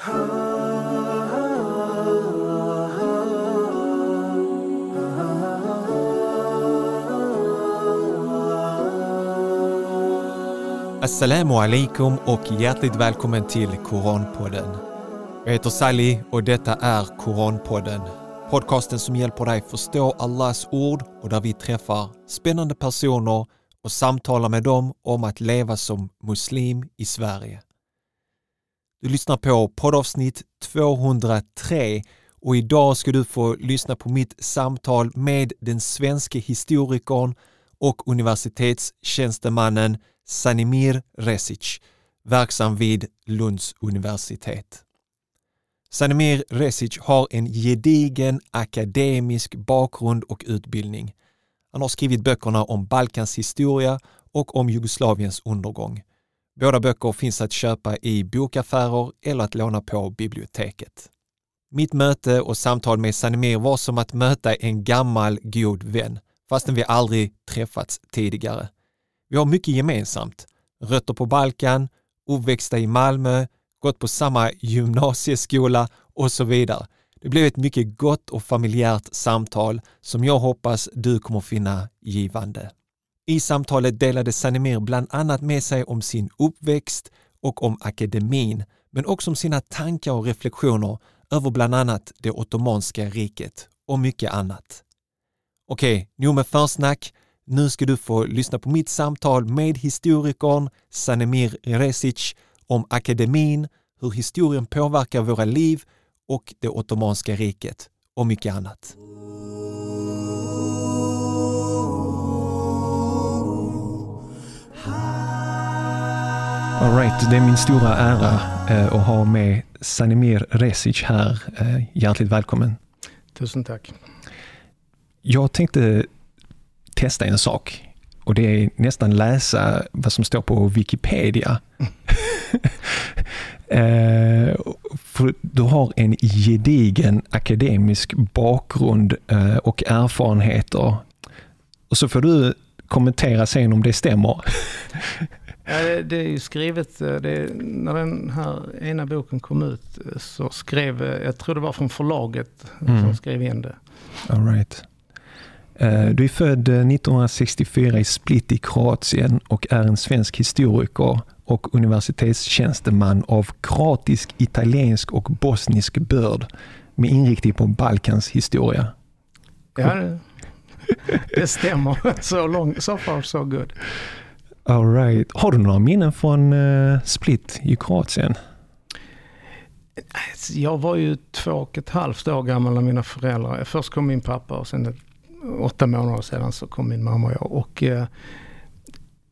Assalamu alaikum och hjärtligt välkommen till Koranpodden. Jag heter Sally och detta är Koranpodden. Podcasten som hjälper dig förstå Allahs ord och där vi träffar spännande personer och samtalar med dem om att leva som muslim i Sverige. Du lyssnar på poddavsnitt 203 och idag ska du få lyssna på mitt samtal med den svenska historikern och universitetstjänstemannen Sanimir Resic, verksam vid Lunds universitet. Sanimir Resic har en gedigen akademisk bakgrund och utbildning. Han har skrivit böckerna om Balkans historia och om Jugoslaviens undergång. Båda böcker finns att köpa i bokaffärer eller att låna på biblioteket. Mitt möte och samtal med Sanimir var som att möta en gammal god vän, fastän vi aldrig träffats tidigare. Vi har mycket gemensamt. Rötter på Balkan, uppväxta i Malmö, gått på samma gymnasieskola och så vidare. Det blev ett mycket gott och familjärt samtal som jag hoppas du kommer finna givande. I samtalet delade Sanimir bland annat med sig om sin uppväxt och om akademin, men också om sina tankar och reflektioner över bland annat det ottomanska riket och mycket annat. Okej, nog med försnack. Nu ska du få lyssna på mitt samtal med historikern Sanemir Resic om akademin, hur historien påverkar våra liv och det ottomanska riket och mycket annat. All right, det är min stora ära eh, att ha med Sanimir Resic här. Eh, hjärtligt välkommen. Tusen tack. Jag tänkte testa en sak och det är nästan läsa vad som står på Wikipedia. eh, för du har en gedigen akademisk bakgrund eh, och erfarenheter. Och så får du kommentera sen om det stämmer. ja, det, är ju skrivet, eh, det, när den här ena boken kom ut eh, så skrev, eh, jag tror det var från förlaget mm. som skrev in det. All right. Du är född 1964 eh, i Split i Kroatien och är en svensk historiker och universitetstjänsteman av kroatisk, italiensk och bosnisk börd med inriktning på Balkans historia. Ja, det, stämmer. Så lång, so far so good. All right. Har du några minnen från uh, Split i Kroatien? Jag var ju två och ett halvt år gammal när mina föräldrar, först kom min pappa och sen åtta månader sedan så kom min mamma och jag. Och, eh,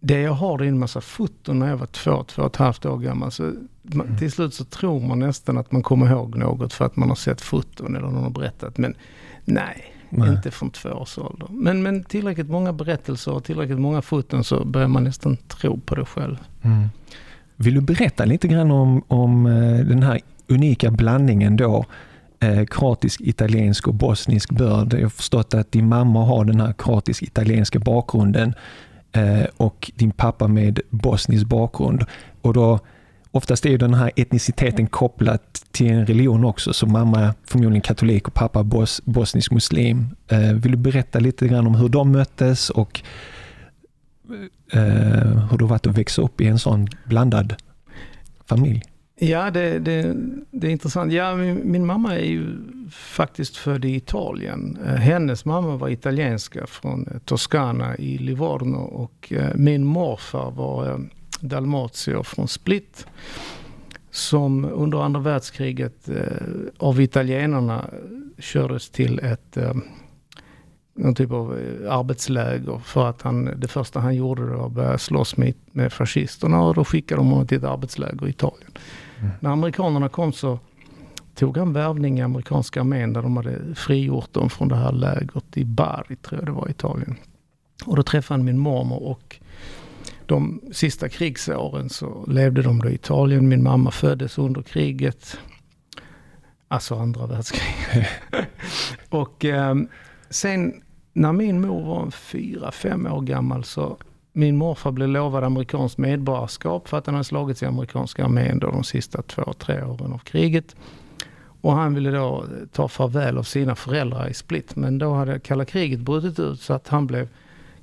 det jag har det är en massa foton när jag var två, två och ett halvt år gammal. Så man, mm. till slut så tror man nästan att man kommer ihåg något för att man har sett foton eller någon har berättat. Men nej, nej. inte från två års ålder. Men, men tillräckligt många berättelser och tillräckligt många foton så börjar man nästan tro på det själv. Mm. Vill du berätta lite grann om, om eh, den här unika blandningen då eh, kroatisk, italiensk och bosnisk börd. Jag har förstått att din mamma har den här kroatisk-italienska bakgrunden eh, och din pappa med bosnisk bakgrund. Och då, oftast är den här etniciteten kopplad till en religion också, så mamma är förmodligen katolik och pappa bos, bosnisk muslim. Eh, vill du berätta lite grann om hur de möttes och eh, eh hur det varit att växa upp i en sån blandad familj? Ja, det, det, det, är intressant. Ja, min, min, mamma är ju faktiskt född i Italien. Eh, hennes mamma var italienska från eh, Toscana i Livorno och min morfar var dalmatier från Split. Som under andra världskriget av italienarna kördes till ett någon typ av arbetsläger för att han, det första han gjorde var att börja slåss med, med fascisterna och då skickade de honom till ett arbetsläger i Italien. Mm. När amerikanerna kom så tog han värvning i amerikanska armén där de hade frigjort dem från det här lägret i Bari, tror jag det var i Italien. Och då träffade han min mormor och de sista krigsåren så levde de då i Italien. Min mamma föddes under kriget. Alltså andra världskriget. och eh, sen när min mor var fyra, fem år gammal så min morfar blev lovad amerikanskt medborgarskap för att han hade slagits i amerikanska armén då de sista två, tre åren av kriget. Och han ville då ta farväl av sina föräldrar i Split. Men då hade kalla kriget brutit ut så att han blev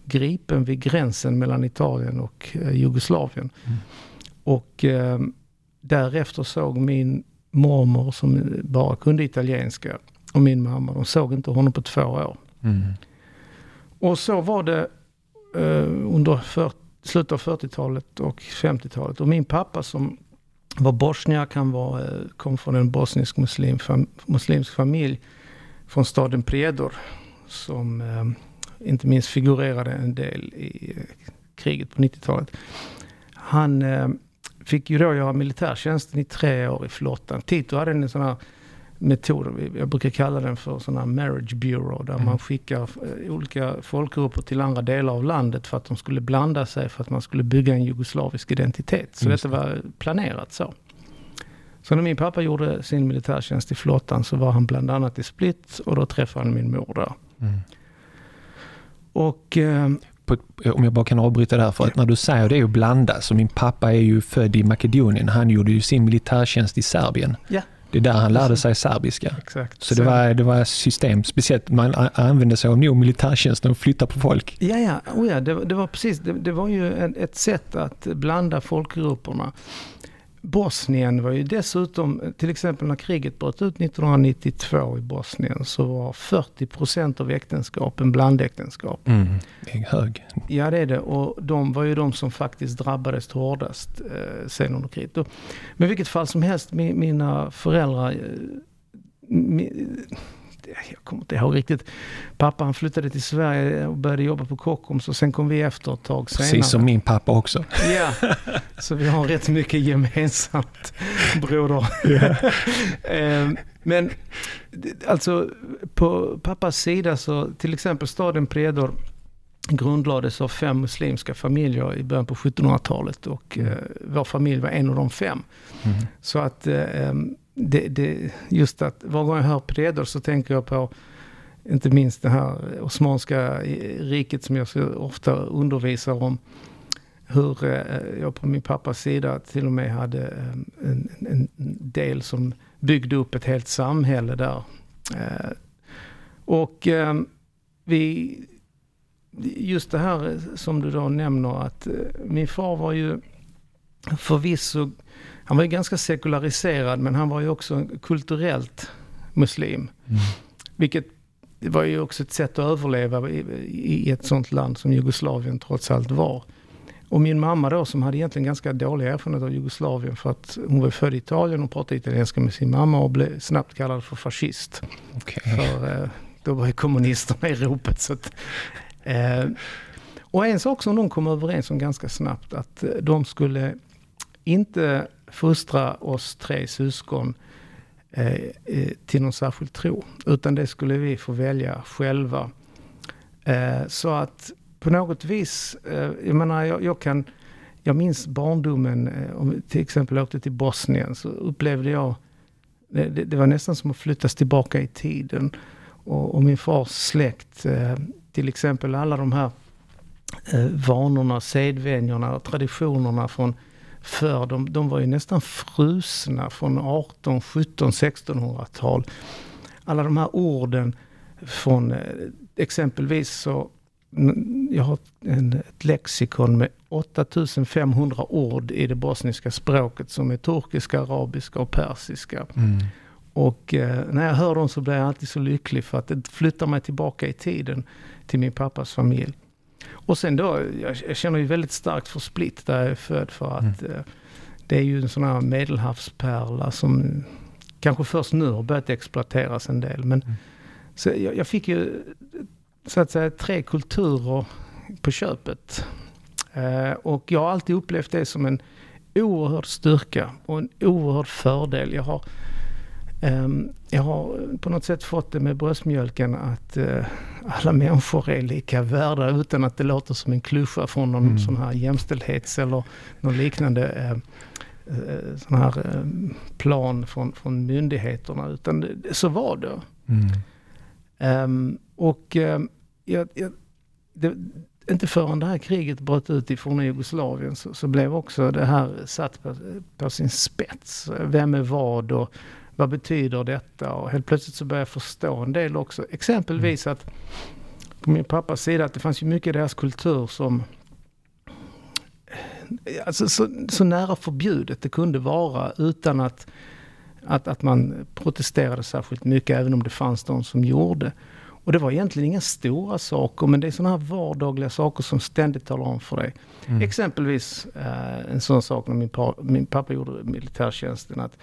gripen vid gränsen mellan Italien och eh, Jugoslavien. Mm. Och eh, därefter såg min mormor som bara kunde italienska och min mamma, de såg inte honom på två år. Mm. Och så var det eh, under för, slutet av 40-talet och 50-talet. Och min pappa som var bosniak, han var, eh, kom från en bosnisk muslim, fam, muslimsk familj från staden Prijedor. Som eh, inte minst figurerade en del i eh, kriget på 90-talet. Han eh, fick ju då göra militärtjänsten i tre år i flottan. Tito hade en sån här metod, jag brukar kalla den för sån här marriage bureau, där mm. man skickar eh, olika folkgrupper till andra delar av landet för att de skulle blanda sig, för att man skulle bygga en jugoslavisk identitet. Så Just detta var planerat så. Så när min pappa gjorde sin militärtjänst i flottan så var han bland annat i Split och då träffade han min mor där. Mm. Och... Eh, på, om jag bara kan avbryta där, för att när du säger det är att blanda, så min pappa är ju född i Makedonien, han gjorde ju sin militärtjänst i Serbien. Ja. Det är där han lärde sig serbiska. Exakt. Så det var, det var system, speciellt man använde sig av nog militärtjänsten och flytta på folk. Ja, ja, oh ja det, det var precis, det, det var ju ett sätt att blanda folkgrupperna. Bosnien var ju dessutom, till exempel när kriget bröt ut 1992 i Bosnien så var 40 procent av äktenskapen blandäktenskap. Mm, det är hög. Ja det är det och de var ju de som faktiskt drabbades hårdast eh, sen under kriget. Men vilket fall som helst, mina föräldrar eh, jag kommer inte ihåg riktigt. Pappa han flyttade till Sverige och började jobba på Kockums och sen kom vi efter ett tag senare. Precis som min pappa också. Ja, så vi har rätt mycket gemensamt broder. Yeah. Men alltså på pappas sida så till exempel staden Predor grundlades av fem muslimska familjer i början på 1700-talet och eh, vår familj var en av de fem. Mm. Så att eh, det, det, just att var gång jag hör Predor så tänker jag på inte minst det här Osmanska riket som jag så ofta undervisar om. Hur eh, jag på min pappas sida till och med hade eh, en, en del som byggde upp ett helt samhälle där. Eh, och vi, just det här som du då nämner att min far var ju förvisso han var ju ganska sekulariserad men han var ju också kulturellt muslim. Mm. Vilket var ju också ett sätt att överleva i, i ett sånt land som Jugoslavien trots allt var. Och min mamma då som hade egentligen ganska dålig erfarenhet av Jugoslavien för att hon var född i Italien och pratade italienska med sin mamma och blev snabbt kallad för fascist. Okay. För eh, då var ju kommunisterna i ropet. Så att, eh, och en sak som de kom överens om ganska snabbt att de skulle inte fostra oss tre syskon eh, eh, till någon särskild tro. Utan det skulle vi få välja själva. Eh, så att på något vis, eh, jag menar jag, jag, kan, jag minns barndomen, eh, om till exempel åkte till Bosnien så upplevde jag, det, det, det var nästan som att flyttas tillbaka i tiden. Och, och min fars släkt, eh, till exempel alla de här eh, vanorna, sedvänjorna och traditionerna från för de, de var ju nästan frusna från 18, 17, 1600-tal. Alla de här orden från eh, exempelvis så jag har en, ett lexikon med 8500 ord i det bosniska språket som är turkiska, arabiska och persiska. Mm. Och eh, när jag hör dem så blir jag alltid så lycklig för att det flyttar mig tillbaka i tiden till min pappas familj. Och sen då, jag, jag känner ju väldigt starkt för Split där jag är född för att mm. eh, det är ju en sån här medelhavspärla som kanske först nu har börjat exploateras en del. Men mm. så jag, jag, fick ju så att säga tre kulturer på köpet. Eh, och jag har alltid upplevt det som en oerhörd styrka och en oerhörd fördel. Jag har Ehm, jag har på något sätt fått det med bröstmjölken att eh, alla människor är lika värda utan att det låter som en klyscha från någon mm. sån här jämställdhets eller någon liknande eh, sån här plan från, från myndigheterna. Utan så var det. Mm. Um, och um, jag, jag, det, inte förrän det här kriget bröt ut i forna Jugoslavien så, så, blev också det här satt på, på, sin spets. Vem är vad och vad betyder detta? Och helt plötsligt så började jag förstå en del också. Exempelvis att på min pappas sida att det fanns ju mycket i deras kultur som alltså så, så nära förbjudet det kunde vara utan att, att, att man protesterade särskilt mycket, även om det fanns de som gjorde. Och det var egentligen inga stora saker, men det är sådana här vardagliga saker som ständigt talar om för dig. Mm. Exempelvis eh, en sån sak när min, pa, min pappa gjorde militärtjänsten. Att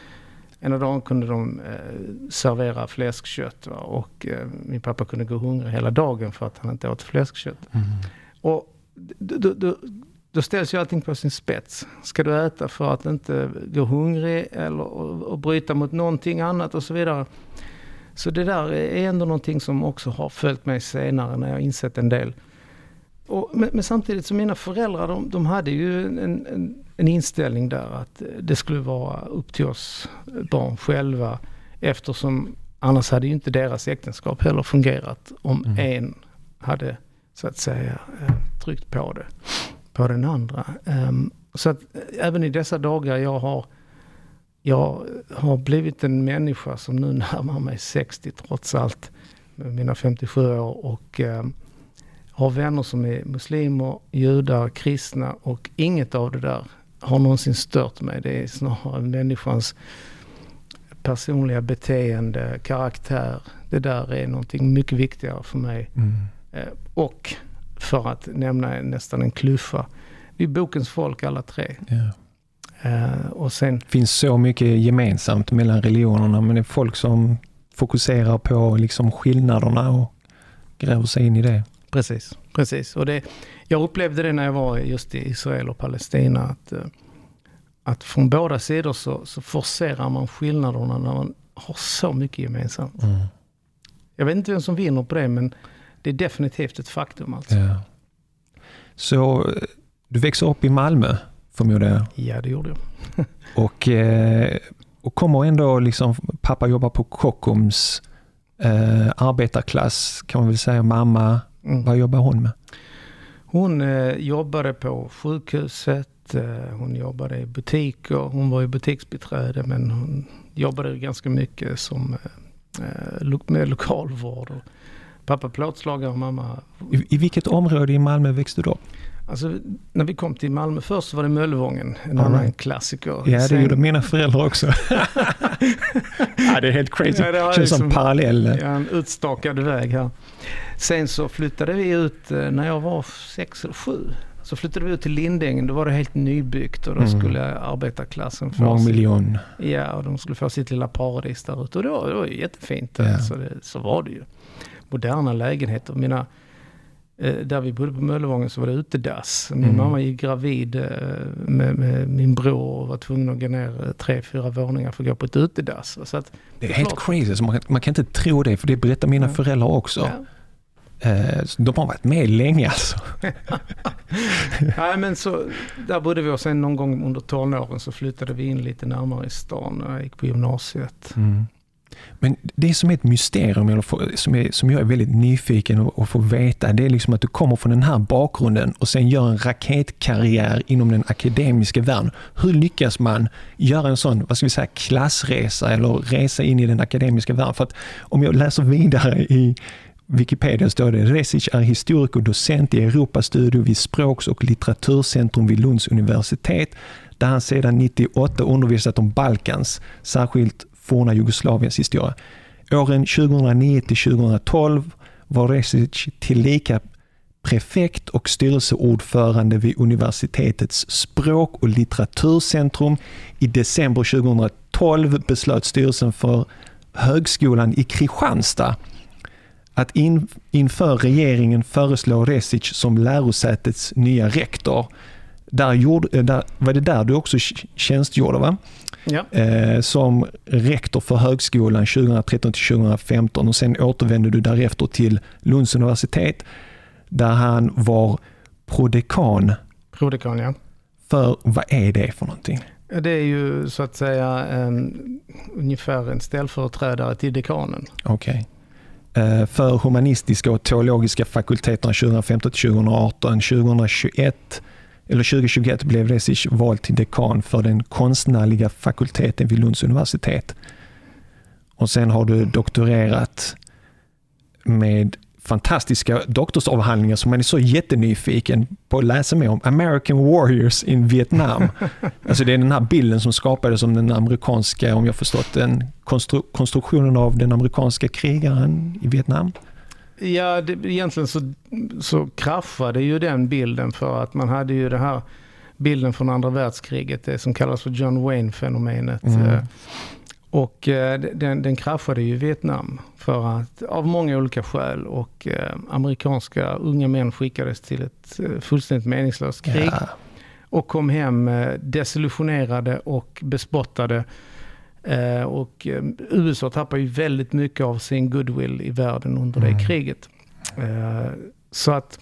ena dagen kunde de eh, servera fläskkött va? och eh, min pappa kunde gå hungrig hela dagen för att han inte åt fläskkött. Mm. Och då, då, då ställs ju allting på sin spets. Ska du äta för att inte gå hungrig eller och, och bryta mot någonting annat och så vidare. Så det där är ändå någonting som också har följt mig senare när jag insett en del. Och, men, men, samtidigt så mina föräldrar de, de hade ju en, en, en, inställning där att det skulle vara upp till oss barn själva. Eftersom annars hade ju inte deras äktenskap heller fungerat om mm. en hade så att säga eh, tryckt på det, på den andra. Um, så att även i dessa dagar jag har jag har blivit en människa som nu närmar mig 60 trots allt. Med mina 57 år och eh, har vänner som är muslimer, judar, kristna och inget av det där har någonsin stört mig. Det är snarare människans personliga beteende, karaktär. Det där är någonting mycket viktigare för mig. Mm. Eh, och för att nämna nästan en kluffa. Vi är bokens folk alla tre. Yeah. Uh, och sen... Det finns så mycket gemensamt mellan religionerna, men det är folk som fokuserar på liksom skillnaderna och gräver sig in i det. Precis, precis. Och det, jag upplevde det när jag var just i Israel och Palestina, att, eh, att från båda sidor så, så forcerar man skillnaderna när man har så mycket gemensamt. Mm. Jag vet inte vem som vinner på det, men det är definitivt ett faktum. Alltså. Ja. Så eh, du växer upp i Malmö? Förmodar jag. Ja, det gjorde jag. och, eh, och kommer ändå, liksom, pappa jobbar på Kockums eh, arbetarklass, kan man väl säga. Mamma, mm. vad jobbar hon med? Hon eh, jobbade på sjukhuset, eh, hon jobbade i butiker, hon var ju butiksbiträde men hon jobbade ganska mycket som eh, med lokalvård. Och pappa plåtslagare och mamma... I, I vilket område i Malmö växte du upp? Alltså, när vi kom till Malmö först så var det Möllevången, en All annan right. klassiker. Ja, det Sen... gjorde mina föräldrar också. ja, det är helt crazy. Ja, det känns liksom, som parallell. Ja, en utstakad väg här. Sen så flyttade vi ut eh, när jag var sex eller sju. Så flyttade vi ut till Lindängen, då var det helt nybyggt och då mm. skulle arbetarklassen få Mångmiljon. Ja, och de skulle få sitt lilla paradis där ute. Och det var, det var jättefint. Ja. Så, det, så var det ju. Moderna lägenheter. Mina Eh, där vi bodde på Möllevången så var det utedass. Min mm. mamma gick gravid eh, med, med, min bror och var tvungen att gå ner eh, tre, fyra våningar för att gå på ett utedass. Så att, det är helt crazy, man, man, kan inte tro det för det berättar mina ja. föräldrar också. Ja. De har varit med länge alltså. Nej, men så, där bodde vi och sen någon gång under tonåren så flyttade vi in lite närmare i stan när jag gick på gymnasiet. Mm. Men det som är ett mysterium, eller som, är, som jag är väldigt nyfiken att få veta, det är liksom att du kommer från den här bakgrunden och sen gör en raketkarriär inom den akademiska världen. Hur lyckas man göra en sån, vad ska vi säga, klassresa eller resa in i den akademiska världen? För att om jag läser vidare i Wikipedia står det Resic är historiker och docent i Europastudier vid Språks och litteraturcentrum vid Lunds universitet där han sedan 98 undervisat om Balkans, särskilt forna Jugoslaviens historia. Åren 2009 till 2012 var Resic tillika prefekt och styrelseordförande vid universitetets språk och litteraturcentrum. I december 2012 beslöt styrelsen för Högskolan i Kristianstad att in, inför regeringen föreslå Resic som lärosätets nya rektor. Där, gjorde, där var det där du också tjänstgjorde va? ja. eh, som rektor för högskolan 2013 till 2015 och sen återvände du därefter till Lunds universitet där han var prodekan. Prodekan, ja. För vad är det för någonting? Det är ju så att säga en, ungefär en ställföreträdare till dekanen. Okej. Okay. eh, för humanistiska och teologiska fakulteterna 2015-2018. 2021 eller 2021 blev Resic vald till dekan för den konstnärliga fakulteten vid Lunds universitet. Och sen har du doktorerat med fantastiska doktorsavhandlingar som man är så jättenyfiken på att läsa mer om. American Warriors in Vietnam. alltså det är den här bilden som skapades om den amerikanska, om jag förstått den, konstru konstruktionen av den amerikanska krigaren i Vietnam. Ja, det, egentligen så, så kraschade ju den bilden för att man hade ju det här bilden från andra världskriget, det som kallas för John Wayne-fenomenet. Mm. Eh, och eh, den, den kraschade ju i Vietnam för att, av många olika skäl. Och eh, amerikanska unga män skickades till ett fullständigt meningslöst krig. Ja. Och kom hem desillusionerade och bespottade. Eh, och eh, USA tappade ju väldigt mycket av sin goodwill i världen under mm. det kriget. så att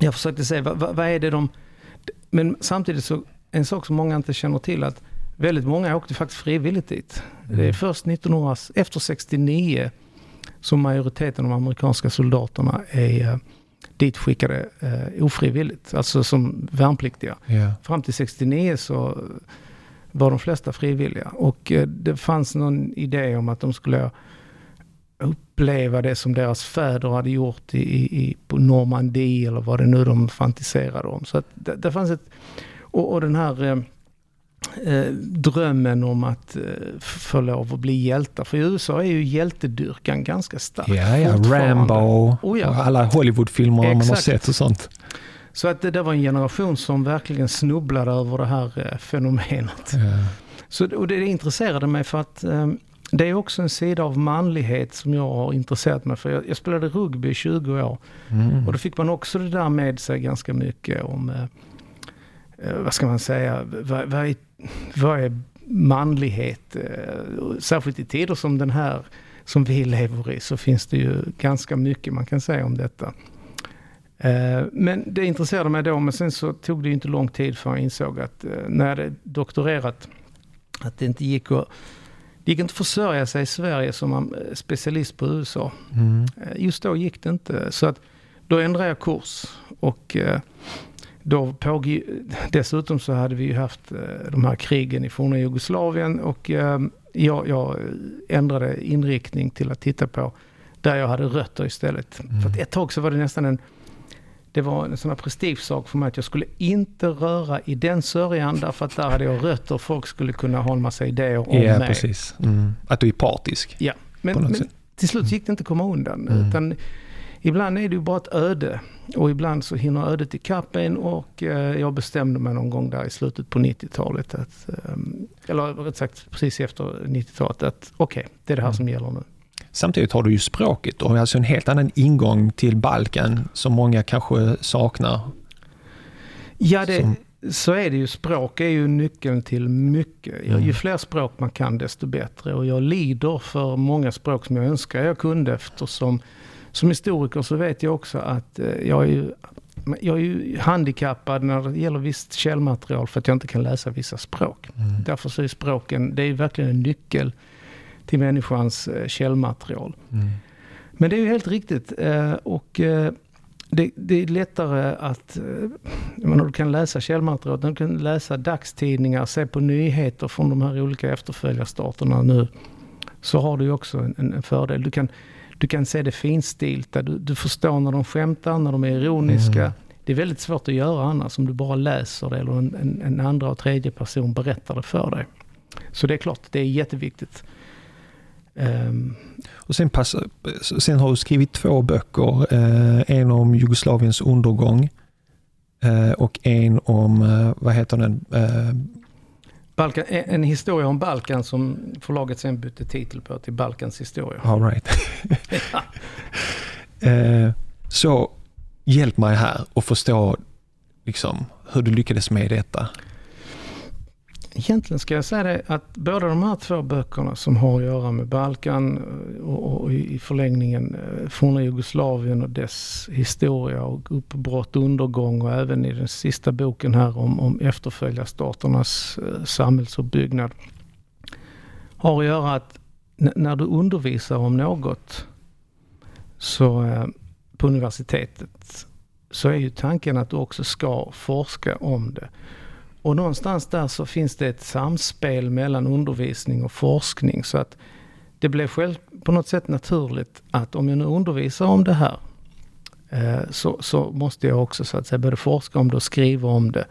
jag försökte säga, vad, vad, är det de... Men samtidigt så, en sak som många inte känner till att Väldigt många åkte faktiskt frivilligt dit. Mm. Det är mm. först 1900, efter 69 som majoriteten av de amerikanska soldaterna är eh, ditskickade eh, ofrivilligt, alltså som värnpliktiga. Yeah. Fram till 69 så var de flesta frivilliga. Och eh, det fanns någon idé om att de skulle uppleva det som deras fäder hade gjort i, i, på Normandie eller vad det nu de fantiserade om. Så att det, det fanns ett... Och, och den här eh, eh, drömmen om att eh, få lov att bli hjältar. För i USA är ju hjältedyrkan ganska stark. Ja, ja. Rambo oh, ja. och alla Hollywoodfilmer man har sett och sånt. Så att det, det var en generation som verkligen snubblade över det här eh, fenomenet. Ja. Så, och det, intresserade mig för att eh, det är också en sida av manlighet som jag har intresserat mig för. Jag, jag spelade rugby i 20 år. Mm. Och då fick man också det där med sig ganska mycket om eh, eh vad ska man säga, vad, vad är vad är manlighet? Eh, särskilt i tider som den här som vi lever i så finns det ju ganska mycket man kan säga om detta. Eh, men det intresserade mig då, men sen så tog det inte lång tid för jag insåg att eh, när jag hade doktorerat, att det inte gick att det gick inte att försörja sig i Sverige som specialist på USA. Mm. Just då gick det inte. Så att då ändrade jag kurs och då påg, dessutom så hade vi ju haft eh, de här krigen i forna Jugoslavien och jag, jag ändrade inriktning till att titta på där jag hade rötter istället. Mm. För ett tag så var det nästan en det var en sån här prestigesak för mig att jag skulle inte röra i den sörjan därför att där hade jag rötter folk skulle kunna ha en massa idéer om ja, mig. Precis. Mm. Att du är partisk. Ja, men, men till slut gick det inte att komma undan. Mm. Utan ibland är det ju bara ett öde. Och ibland så hinner ödet ikapp en och eh, jag bestämde mig någon gång där i slutet på 90-talet, att, eh, eller rätt sagt precis efter 90-talet, att okej, okay, det är det här mm. som gäller nu. Samtidigt har du ju språket och alltså en helt annan ingång till Balkan som många kanske saknar. Ja, det, som... så är det ju. Språk är ju nyckeln till mycket. Mm. Ju fler språk man kan desto bättre. Och jag lider för många språk som jag önskar jag kunde eftersom som historiker så vet jag också att eh, jag är ju jag är ju handikappad när det gäller visst källmaterial för att jag inte kan läsa vissa språk. Mm. Därför så är språken, det är verkligen en nyckel till människans eh, källmaterial. Mm. Men det är ju helt riktigt. Eh, och det, det, är lättare att, menar, du kan läsa källmaterial, du kan läsa dagstidningar, se på nyheter från de här olika efterföljarstaterna nu. Så har du ju också en, en fördel. Du kan du kan se det finstilta, du, du förstår när de skämtar, när de är ironiska. Mm. Det är väldigt svårt att göra annars om du bara läser det eller en, en, en andra och tredje person berättar det för dig. Så det är klart, det är jätteviktigt. Um, och sen, pass, sen har du skrivit två böcker. Eh, en om Jugoslaviens undergång eh, och en om, eh, vad heter den, eh, Balkan, en historia om Balkan som förlaget sen bytte titel på till Balkans historia. All right. eh, så hjälp mig här att förstå liksom, hur du lyckades med detta. Egentligen ska jag säga det att båda de här två böckerna som har att göra med Balkan eh, och, och i förlängningen eh, forna Jugoslavien och dess historia och uppbrott, undergång och även i den sista boken här om, om efterföljarstaternas eh, samhällsuppbyggnad har att göra att när du undervisar om något så på universitetet så är ju tanken att du också ska forska om det. Och någonstans där så finns det ett samspel mellan undervisning och forskning. Så att det blev själv på något sätt naturligt att om jag nu undervisar om det här eh, så, så måste jag också så att säga både forska om det och skriva om det.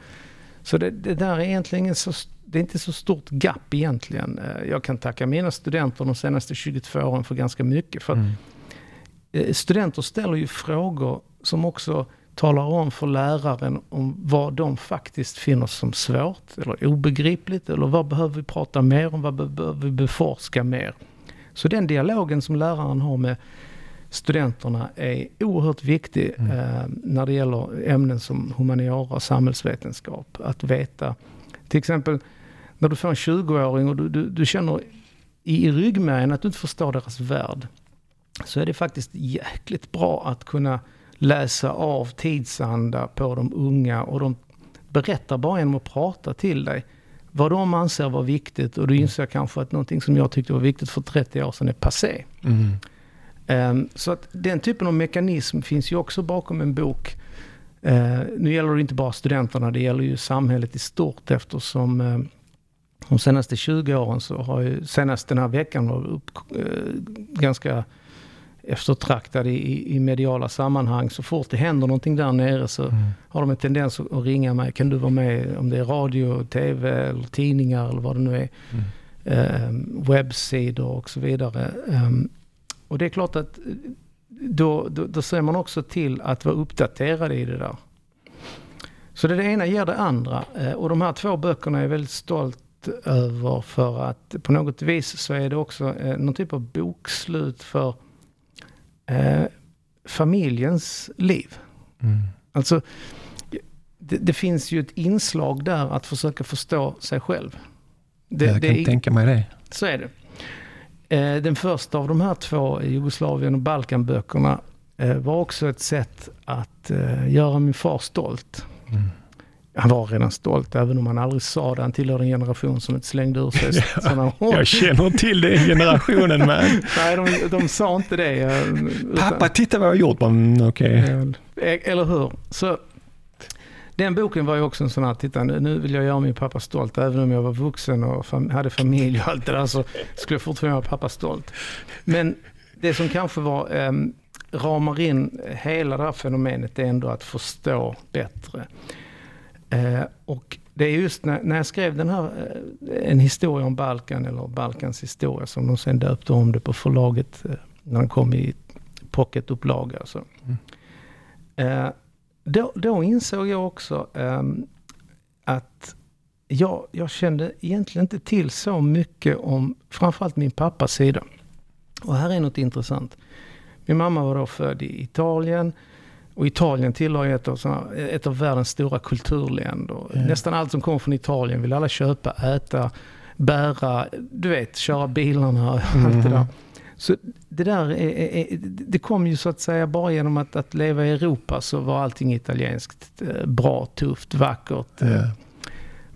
Så det, det där är egentligen så, det är inte så stort gap egentligen. Eh, jag kan tacka mina studenter de senaste 22 åren för ganska mycket. För mm. Eh, studenter ställer ju frågor som också talar om för läraren om vad de faktiskt finner som svårt eller obegripligt. Eller vad behöver vi prata mer om? Vad behöver vi beforska mer? Så den dialogen som läraren har med studenterna är oerhört viktig mm. eh, när det gäller ämnen som humaniora och samhällsvetenskap. Att veta, till exempel när du får en 20-åring och du, du, du känner i, i ryggmärgen att du inte förstår deras värld. Så är det faktiskt jäkligt bra att kunna läsa av tidsanda på de unga och de berättar bara genom att prata till dig vad de anser vara viktigt och du inser kanske att någonting som jag tyckte var viktigt för 30 år sedan är passé. Mm. Um, så att den typen av mekanism finns ju också bakom en bok. Uh, nu gäller det inte bara studenterna, det gäller ju samhället i stort eftersom uh, de senaste 20 åren så har ju, senast den här veckan var upp, uh, ganska eftertraktade i, i mediala sammanhang. Så fort det händer någonting där nere så mm. har de en tendens att ringa mig. Kan du vara med om det är radio, tv eller tidningar eller vad det nu är. Mm. Um, webbsidor och så vidare. Um, och det är klart att då, då, då ser man också till att vara uppdaterad i det där. Så det, det ena ger det andra. Uh, och de här två böckerna är jag väldigt stolt över för att på något vis så är det också eh, någon typ av bokslut för eh, familjens liv. Mm. Alltså, det, det, finns ju ett inslag där att försöka förstå sig själv. Det, jag kan det, tänka mig det. Så är det. Eh, den första av de här två, Jugoslavien och Balkanböckerna, eh, var också ett sätt att eh, göra min far stolt. Mm han var redan stolt, även om han aldrig sa det. Han tillhörde en generation som inte slängde ur sig ja, sådana ord. Jag känner till den generationen men... Nej, de, de sa inte det. Utan, Pappa, titta vad jag har gjort. Men, okay. Eller hur? Så, den boken var ju också en sån här, titta nu vill jag göra min pappa stolt. Även om jag var vuxen och fam hade familj och allt det där så skulle jag fortfarande göra pappa stolt. Men det som kanske var, eh, ramar in hela det här fenomenet är ändå att förstå bättre. Eh, och det är just när, när jag skrev den här, eh, en historia om Balkan, eller Balkans historia, som de sen döpte om det på förlaget, eh, när den kom i pocketupplaga. Alltså. Mm. Eh, då, då, insåg jag också ehm, att jag, jag kände egentligen inte till så mycket om framförallt min pappas sida. Och här är något intressant. Min mamma var då född i Italien. Och Italien tillhör ju ett av, såna, ett av världens stora kulturländer. Mm. Nästan allt som kommer från Italien vill alla köpa, äta, bära, du vet, köra bilarna och mm. allt det där. Så det där är, är, det kom ju så att säga bara genom att, att leva i Europa så var allting italienskt eh, bra, tufft, vackert. Mm.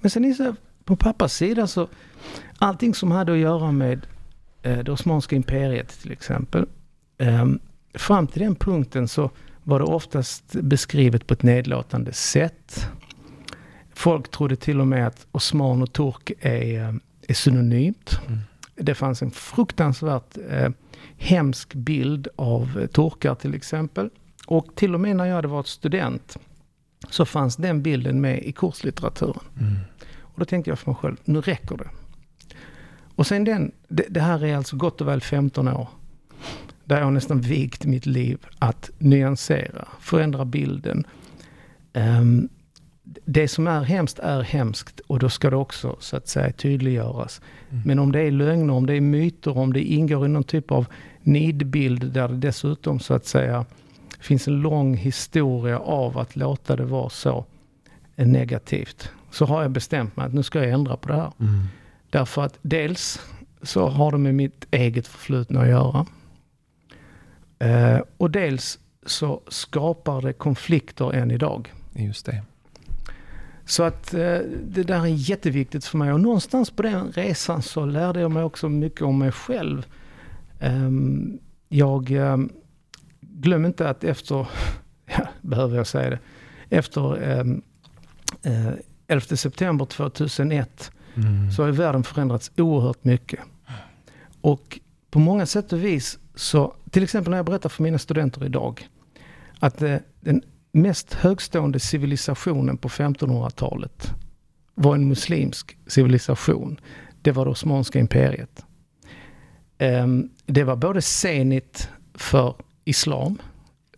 Men sen är på pappas sida så allting som hade att göra med eh, det Osmanska imperiet till exempel. Eh, fram till den punkten så var det oftast beskrivet på ett nedlåtande sätt. Folk trodde till och med att osman och turk är, är synonymt. Mm. Det fanns en fruktansvärt eh, hemsk bild av eh, turkar till exempel. Och till och med när jag hade varit student så fanns den bilden med i kurslitteraturen. Mm. Och då tänkte jag för mig själv, nu räcker det. Och sen den, det, det här är alltså gott och väl 15 år där jag nästan vigt mitt liv att nyansera, förändra bilden. Um, det som är hemskt är hemskt och då ska det också så att säga tydliggöras. Mm. Men om det är lögner, om det är myter, om det ingår i någon typ av nidbild där det dessutom så att säga finns en lång historia av att låta det vara så negativt. Så har jag bestämt mig att nu ska jag ändra på det här. Mm. Därför att dels så har det med mitt eget förflutna att göra. Eh, och dels så skapar det konflikter än idag. Just det. Så att eh, det där är jätteviktigt för mig och någonstans på den resan så lärde jag mig också mycket om mig själv. Um, jag um, glöm inte att efter, ja, behöver jag säga det, efter ehm, eh, eh, 11 september 2001 mm. så har världen förändrats oerhört mycket. Och på många sätt och vis så, till exempel när jag berättar för mina studenter idag, att eh, den mest högstående civilisationen på 1500-talet var en muslimsk civilisation. Det var det Osmanska imperiet. Ehm, det var både senit för islam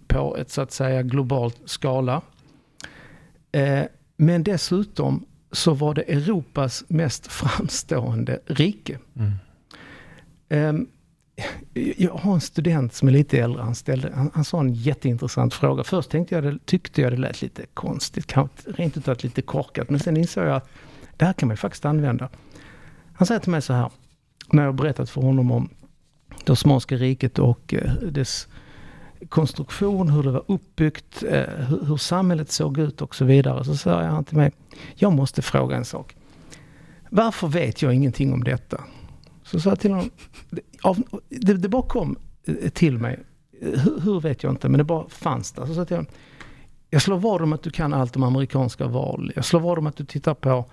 på ett så att säga globalt skala. Eh, men dessutom så var det Europas mest framstående rike. Mm. Ehm, jag har en student som är lite äldre, han, ställde, han, han sa en jätteintressant fråga. Först tänkte jag det, tyckte jag det lät lite konstigt, rent utav lite korkat. Men sen insåg jag att det här kan man ju faktiskt använda. Han säger till mig så här, när jag berättat för honom om det Osmanska riket och eh, dess konstruktion, hur det var uppbyggt, eh, hur samhället såg ut och så vidare. Så säger han till mig, jag måste fråga en sak. Varför vet jag ingenting om detta? Så sa jag till honom, det, det bara kom eh, till mig. Hur, hur, vet jag inte, men det bara fanns där. Så sa jag jag slår vad om att du kan allt om amerikanska val. Jag slår vad om att du tittar på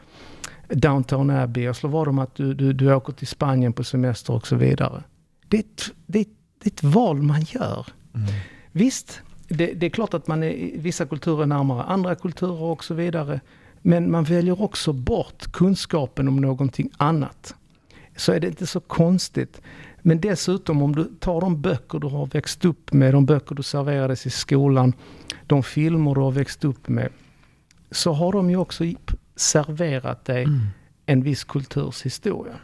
Downtown Abbey. Jag slår vad om att du, du, du åker till Spanien på semester och så vidare. Det är ett, det det är ett val man gör. Mm. Visst, det, det, är klart att man är vissa kulturer närmare andra kulturer och så vidare. Men man väljer också bort kunskapen om någonting annat. Så är det inte så konstigt. Men dessutom om du tar de böcker du har växt upp med, de böcker du serverades i skolan, de filmer du har växt upp med. Så har de ju också serverat dig mm. en viss kulturs historia.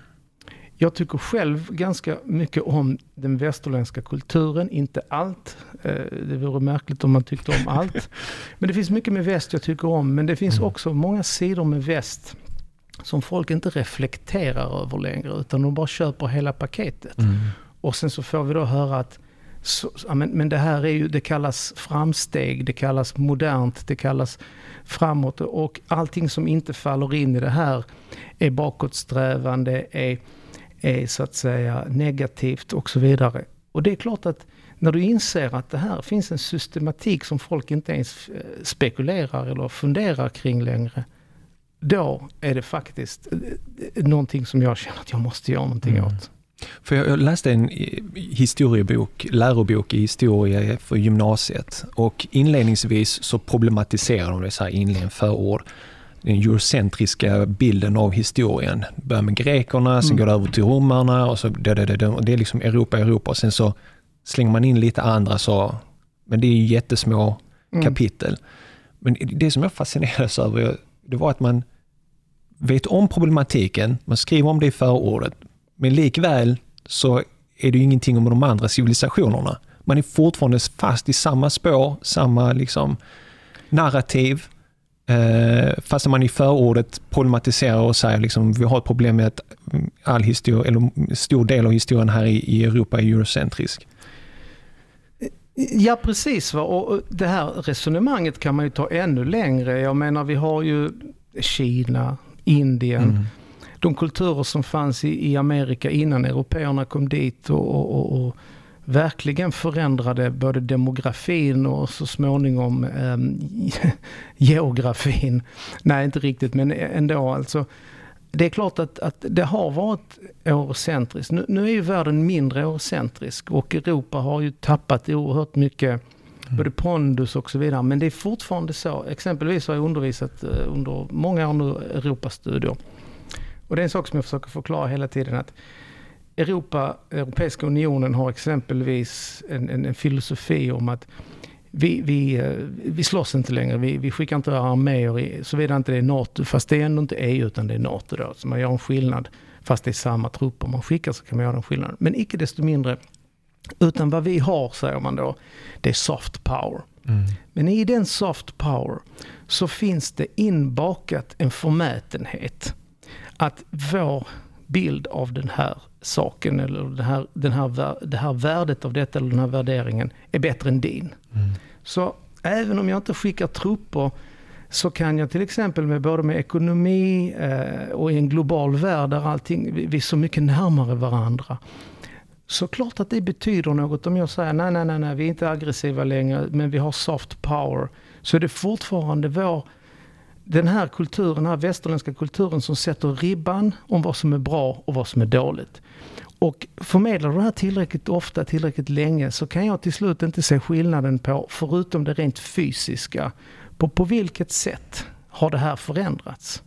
Jag tycker själv ganska mycket om den västerländska kulturen, inte allt. Eh, det vore märkligt om man tyckte om allt. Men det finns mycket med väst jag tycker om, men det finns mm. också många sidor med väst som folk inte reflekterar över längre, utan de bara köper hela paketet. Mm. Och sen så får vi då höra att så, men, men det här är ju, det kallas framsteg, det kallas modernt, det kallas framåt och allting som inte faller in i det här är bakåtsträvande, är, är så att säga negativt och så vidare. Och det är klart att när du inser att det här finns en systematik som folk inte ens eh, spekulerar eller funderar kring längre. Då är det faktiskt eh, någonting som jag känner att jag måste göra någonting mm. åt. För jag läste en historiebok, lärobok i historia för gymnasiet och inledningsvis så problematiserar de det så här inledningen förord. Den eurocentriska bilden av historien. Börjar med grekerna, mm. sen går det över till romarna och så det, det, det, det är liksom Europa, Europa och sen så slänger man in lite andra så, men det är ju jättesmå mm. kapitel. Men det som jag fascineras över, det var att man vet om problematiken, man skriver om det i förordet, men likväl så är det ju ingenting om de andra civilisationerna. Man är fortfarande fast i samma spår, samma liksom narrativ. Eh, fast man i förordet problematiserar och säger liksom vi har ett problem med att mm, all historia, eller stor del av historien här i, i Europa är eurocentrisk. Ja precis, va? och det här resonemanget kan man ju ta ännu längre. Jag menar vi har ju Kina, Indien, mm de kulturer som fanns i, i Amerika innan européerna kom dit och, och, och, verkligen förändrade både demografin och så småningom eh, geografin. Nej, inte riktigt, men ändå alltså. Det är klart att, att det har varit eurocentriskt. Nu, nu är ju världen mindre eurocentrisk och Europa har ju tappat oerhört mycket Mm. både pondus och så vidare. Men det är fortfarande så. Exempelvis har jag undervisat eh, under många år nu Europastudier. Och det är en sak som jag försöker förklara hela tiden att Europa, Europeiska unionen har exempelvis en, en, en filosofi om att vi, vi, eh, vi slåss inte längre, vi, vi skickar inte arméer, såvida inte det är NATO, fast det är ändå inte EU utan det är NATO då. Så man gör en skillnad, fast det är samma trupper man skickar så kan man göra en skillnad. Men icke desto mindre, utan vad vi har säger man då, det är soft power. Mm. Men i den soft power så finns det inbakat en förmätenhet att vår bild av den här saken eller den här, den här, det här värdet av detta eller den här värderingen är bättre än din. Mm. Så även om jag inte skickar trupper så kan jag till exempel med både med ekonomi eh, och i en global värld där allting, vi, vi är så mycket närmare varandra. såklart att det betyder något om jag säger nej, nej, nej, nej, vi är inte aggressiva längre, men vi har soft power. Så är det fortfarande vår, den här kulturen, den här västerländska kulturen som sätter ribban om vad som är bra och vad som är dåligt. Och förmedlar du det här tillräckligt ofta, tillräckligt länge, så kan jag till slut inte se skillnaden på, förutom det rent fysiska, på, på vilket sätt har det här förändrats?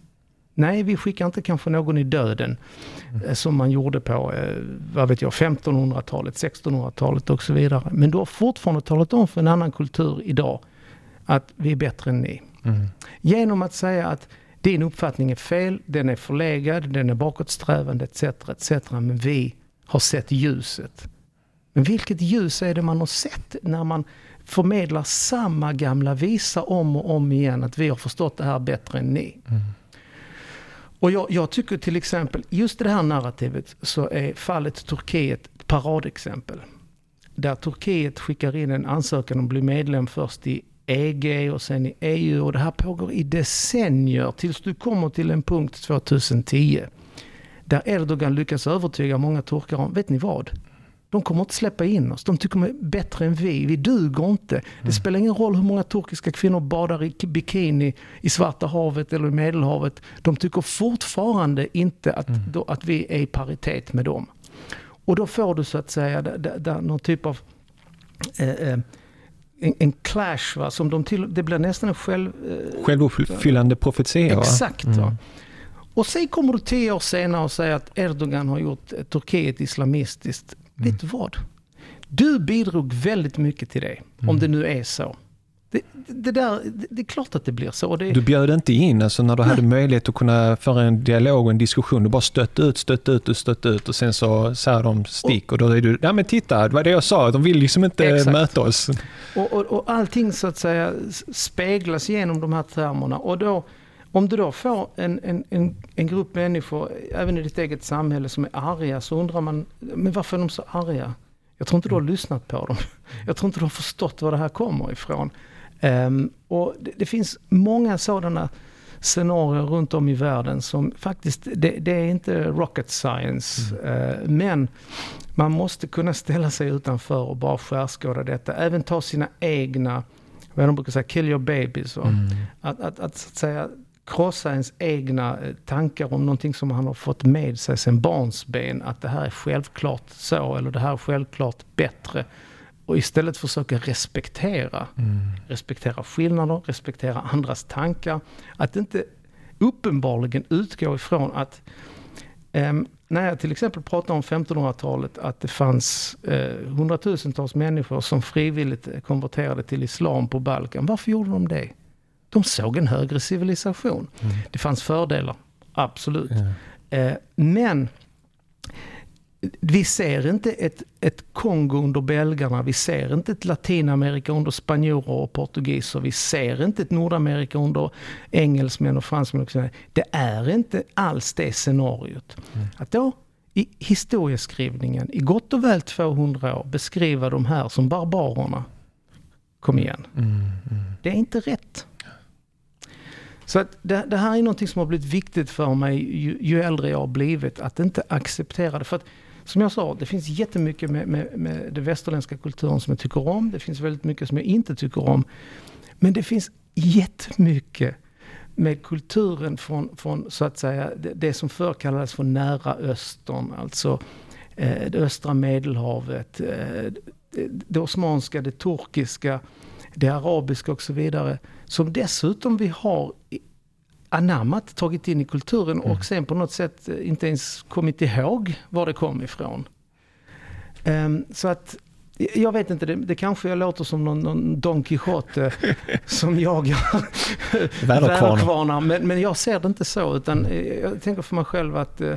Nej, vi skickar inte kanske någon i döden mm. som man gjorde på, eh, vad vet jag, 1500-talet, 1600-talet och så vidare. Men du har fortfarande talat om för en annan kultur idag att vi är bättre än ni. Mm. Genom att säga att din uppfattning är fel, den är förlegad, den är bakåtsträvande etc. etc. Men vi har sett ljuset. Men vilket ljus är det man har sett när man förmedlar samma gamla visa om och om igen att vi har förstått det här bättre än ni. Mm. Och jag, jag, tycker till exempel, just det här narrativet så är fallet Turkiet ett paradexempel. Där Turkiet skickar in en ansökan om att bli medlem först i EG och sen i EU och det här pågår i decennier tills du kommer till en punkt 2010 där Erdogan lyckas övertyga många turkar om, vet ni vad? De kommer inte släppa in oss. De tycker de är bättre än vi. Vi duger inte. Det mm. spelar ingen roll hur många turkiska kvinnor badar i bikini i Svarta havet eller i Medelhavet. De tycker fortfarande inte att, mm. då, att vi är i paritet med dem. Och då får du så att säga där, där, där någon typ av eh, eh, en, en, clash. Va? Som de till, det blir nästan en själv... Eh, Självuppfyllande profetia. Exakt. Mm. Och sen kommer du tio år senare och säger att Erdogan har gjort Turkiet islamistiskt. Mm. Vet du vad? Du bidrog väldigt mycket till det, mm. om det nu är så. Det, det, där, det, är klart att det blir så. Det... Du bjöd inte in alltså när du Nej. hade möjlighet att kunna föra en dialog och en diskussion. Du bara stötte ut, stötte ut och stötte ut och sen så sa de stick och, och då är du, ja men titta, det var det jag sa, de vill liksom inte exakt. möta oss. Och, och, och allting så att säga speglas genom de här termerna och då om du då får en, en, en, en, grupp människor, även i ditt eget samhälle, som är arga så undrar man, men varför är de så arga? Jag tror inte du har mm. lyssnat på dem. Jag tror inte du har förstått var det här kommer ifrån. Um, och det, det, finns många sådana scenarier runt om i världen som faktiskt, det, det är inte rocket science. Mm. Uh, men man måste kunna ställa sig utanför och bara skärskåda detta. Även ta sina egna, vad de brukar säga, kill your babies. Mm. Att, att, att, så att säga krossa ens egna eh, tankar om någonting som han har fått med sig sen barnsben. Att det här är självklart så eller det här är självklart bättre. Och istället försöka respektera. Mm. Respektera skillnader, respektera andras tankar. Att inte uppenbarligen utgå ifrån att um, när jag till exempel pratar om 1500-talet att det fanns eh, hundratusentals människor som frivilligt konverterade till islam på Balkan. Varför gjorde de det? De såg en högre civilisation. Mm. Det fanns fördelar, absolut. Ja. Eh, men vi ser inte ett, ett Kongo under belgarna, vi ser inte ett Latinamerika under spanjorer och portugiser, vi ser inte ett Nordamerika under engelsmän och fransmän. Och. Det är inte alls det scenariot. Mm. Att då i historieskrivningen i gott och väl 200 år beskriva de här som barbarerna. Kom igen. Mm, mm. Det är inte rätt. Så att det, det, här är någonting som har blivit viktigt för mig ju, ju äldre jag har blivit, att inte acceptera det. För att, som jag sa, det finns jättemycket med, med, med den västerländska kulturen som jag tycker om. Det finns väldigt mycket som jag inte tycker om. Men det finns jättemycket med kulturen från, från så att säga, det, det som förr kallades för nära östern. Alltså eh, det östra medelhavet, eh, det osmanska, det turkiska, det arabiska och så vidare. Som dessutom vi har anammat, tagit in i kulturen och mm. sen på något sätt inte ens kommit ihåg var det kom ifrån. Um, så att jag vet inte, det, det kanske jag låter som någon, någon Don Quijote som jagar väderkvarnar. Men, men jag ser det inte så, utan jag tänker för mig själv att uh,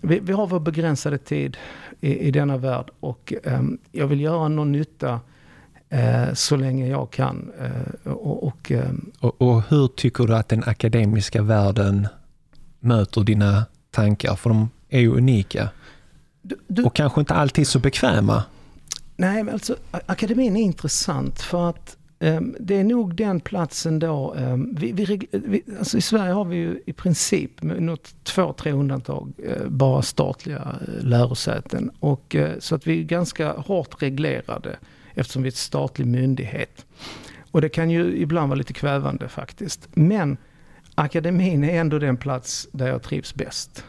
vi, vi, har vår begränsade tid i, i denna värld och um, jag vill göra någon nytta eh, så länge jag kan. Eh, och, och, eh, och, och, hur tycker du att den akademiska världen möter dina tankar? För de är ju unika. Du, du, och kanske inte alltid så bekväma. Nej, men alltså akademin är intressant för att Um, det är nog den platsen då. Um, vi, vi, vi, alltså I Sverige har vi ju i princip, med något två, tre undantag, uh, bara statliga uh, lärosäten. Och, uh, så att vi är ganska hårt reglerade eftersom vi är en statlig myndighet. Och det kan ju ibland vara lite kvävande faktiskt. Men akademin är ändå den plats där jag trivs bäst.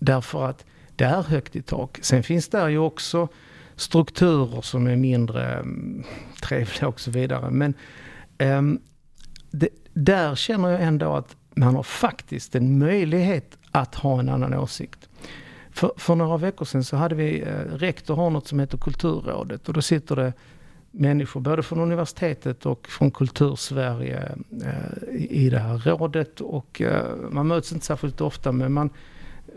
Därför att det är högt i tak. Sen finns där ju också strukturer som är mindre mm, trevliga och så vidare. Men um, det, där känner jag ändå att man har faktiskt en möjlighet att ha en annan åsikt. För, för några veckor sedan så hade vi, eh, rektor har något som heter Kulturrådet och då sitter det människor både från universitetet och från Kultursverige eh, i det här rådet. Och eh, man möts inte särskilt ofta men man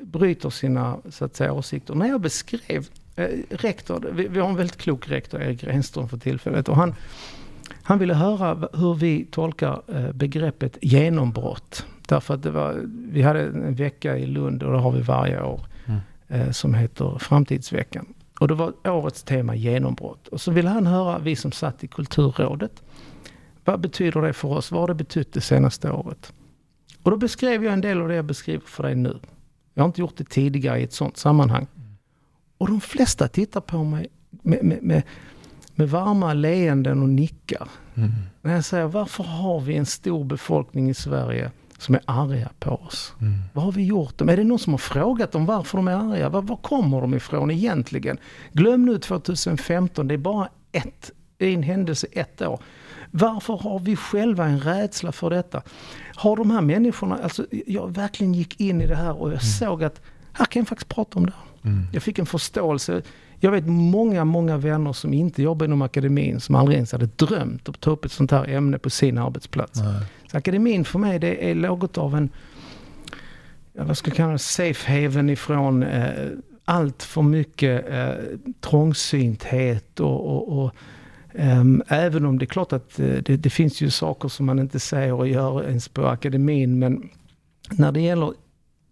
bryter sina så att säga, åsikter. När jag beskrev eh, rektor, vi, vi, har en väldigt klok rektor, Erik Renström för tillfället. Och han, han ville höra hur vi tolkar begreppet genombrott. Därför att det var, vi hade en vecka i Lund och det har vi varje år. Mm. Som heter Framtidsveckan. Och det var årets tema genombrott. Och så ville han höra, vi som satt i Kulturrådet, vad betyder det för oss? Vad har det betytt det senaste året? Och då beskrev jag en del av det jag beskriver för dig nu. Jag har inte gjort det tidigare i ett sånt sammanhang. Och de flesta tittar på mig med, med, med, med varma leenden och nickar. Mm. När jag säger, varför har vi en stor befolkning i Sverige som är arga på oss. Mm. Vad har vi gjort dem? Är det någon som har frågat dem varför de är arga? Var, var kommer de ifrån egentligen? Glöm nu 2015, det är bara ett, en händelse ett år. Varför har vi själva en rädsla för detta? Har de här människorna, alltså jag verkligen gick in i det här och jag mm. såg att här kan jag faktiskt prata om det. Mm. Jag fick en förståelse. Jag vet många, många vänner som inte jobbar inom akademin som aldrig ens hade drömt att ta upp ett sånt här ämne på sin arbetsplats. Nej. Så akademin för mig det är något av en, vad ska jag kalla det, safe haven ifrån eh, allt för mycket eh, trångsynthet och, och, och Um, även om det är klart att uh, det, det, finns ju saker som man inte säger och gör ens på akademin. Men när det gäller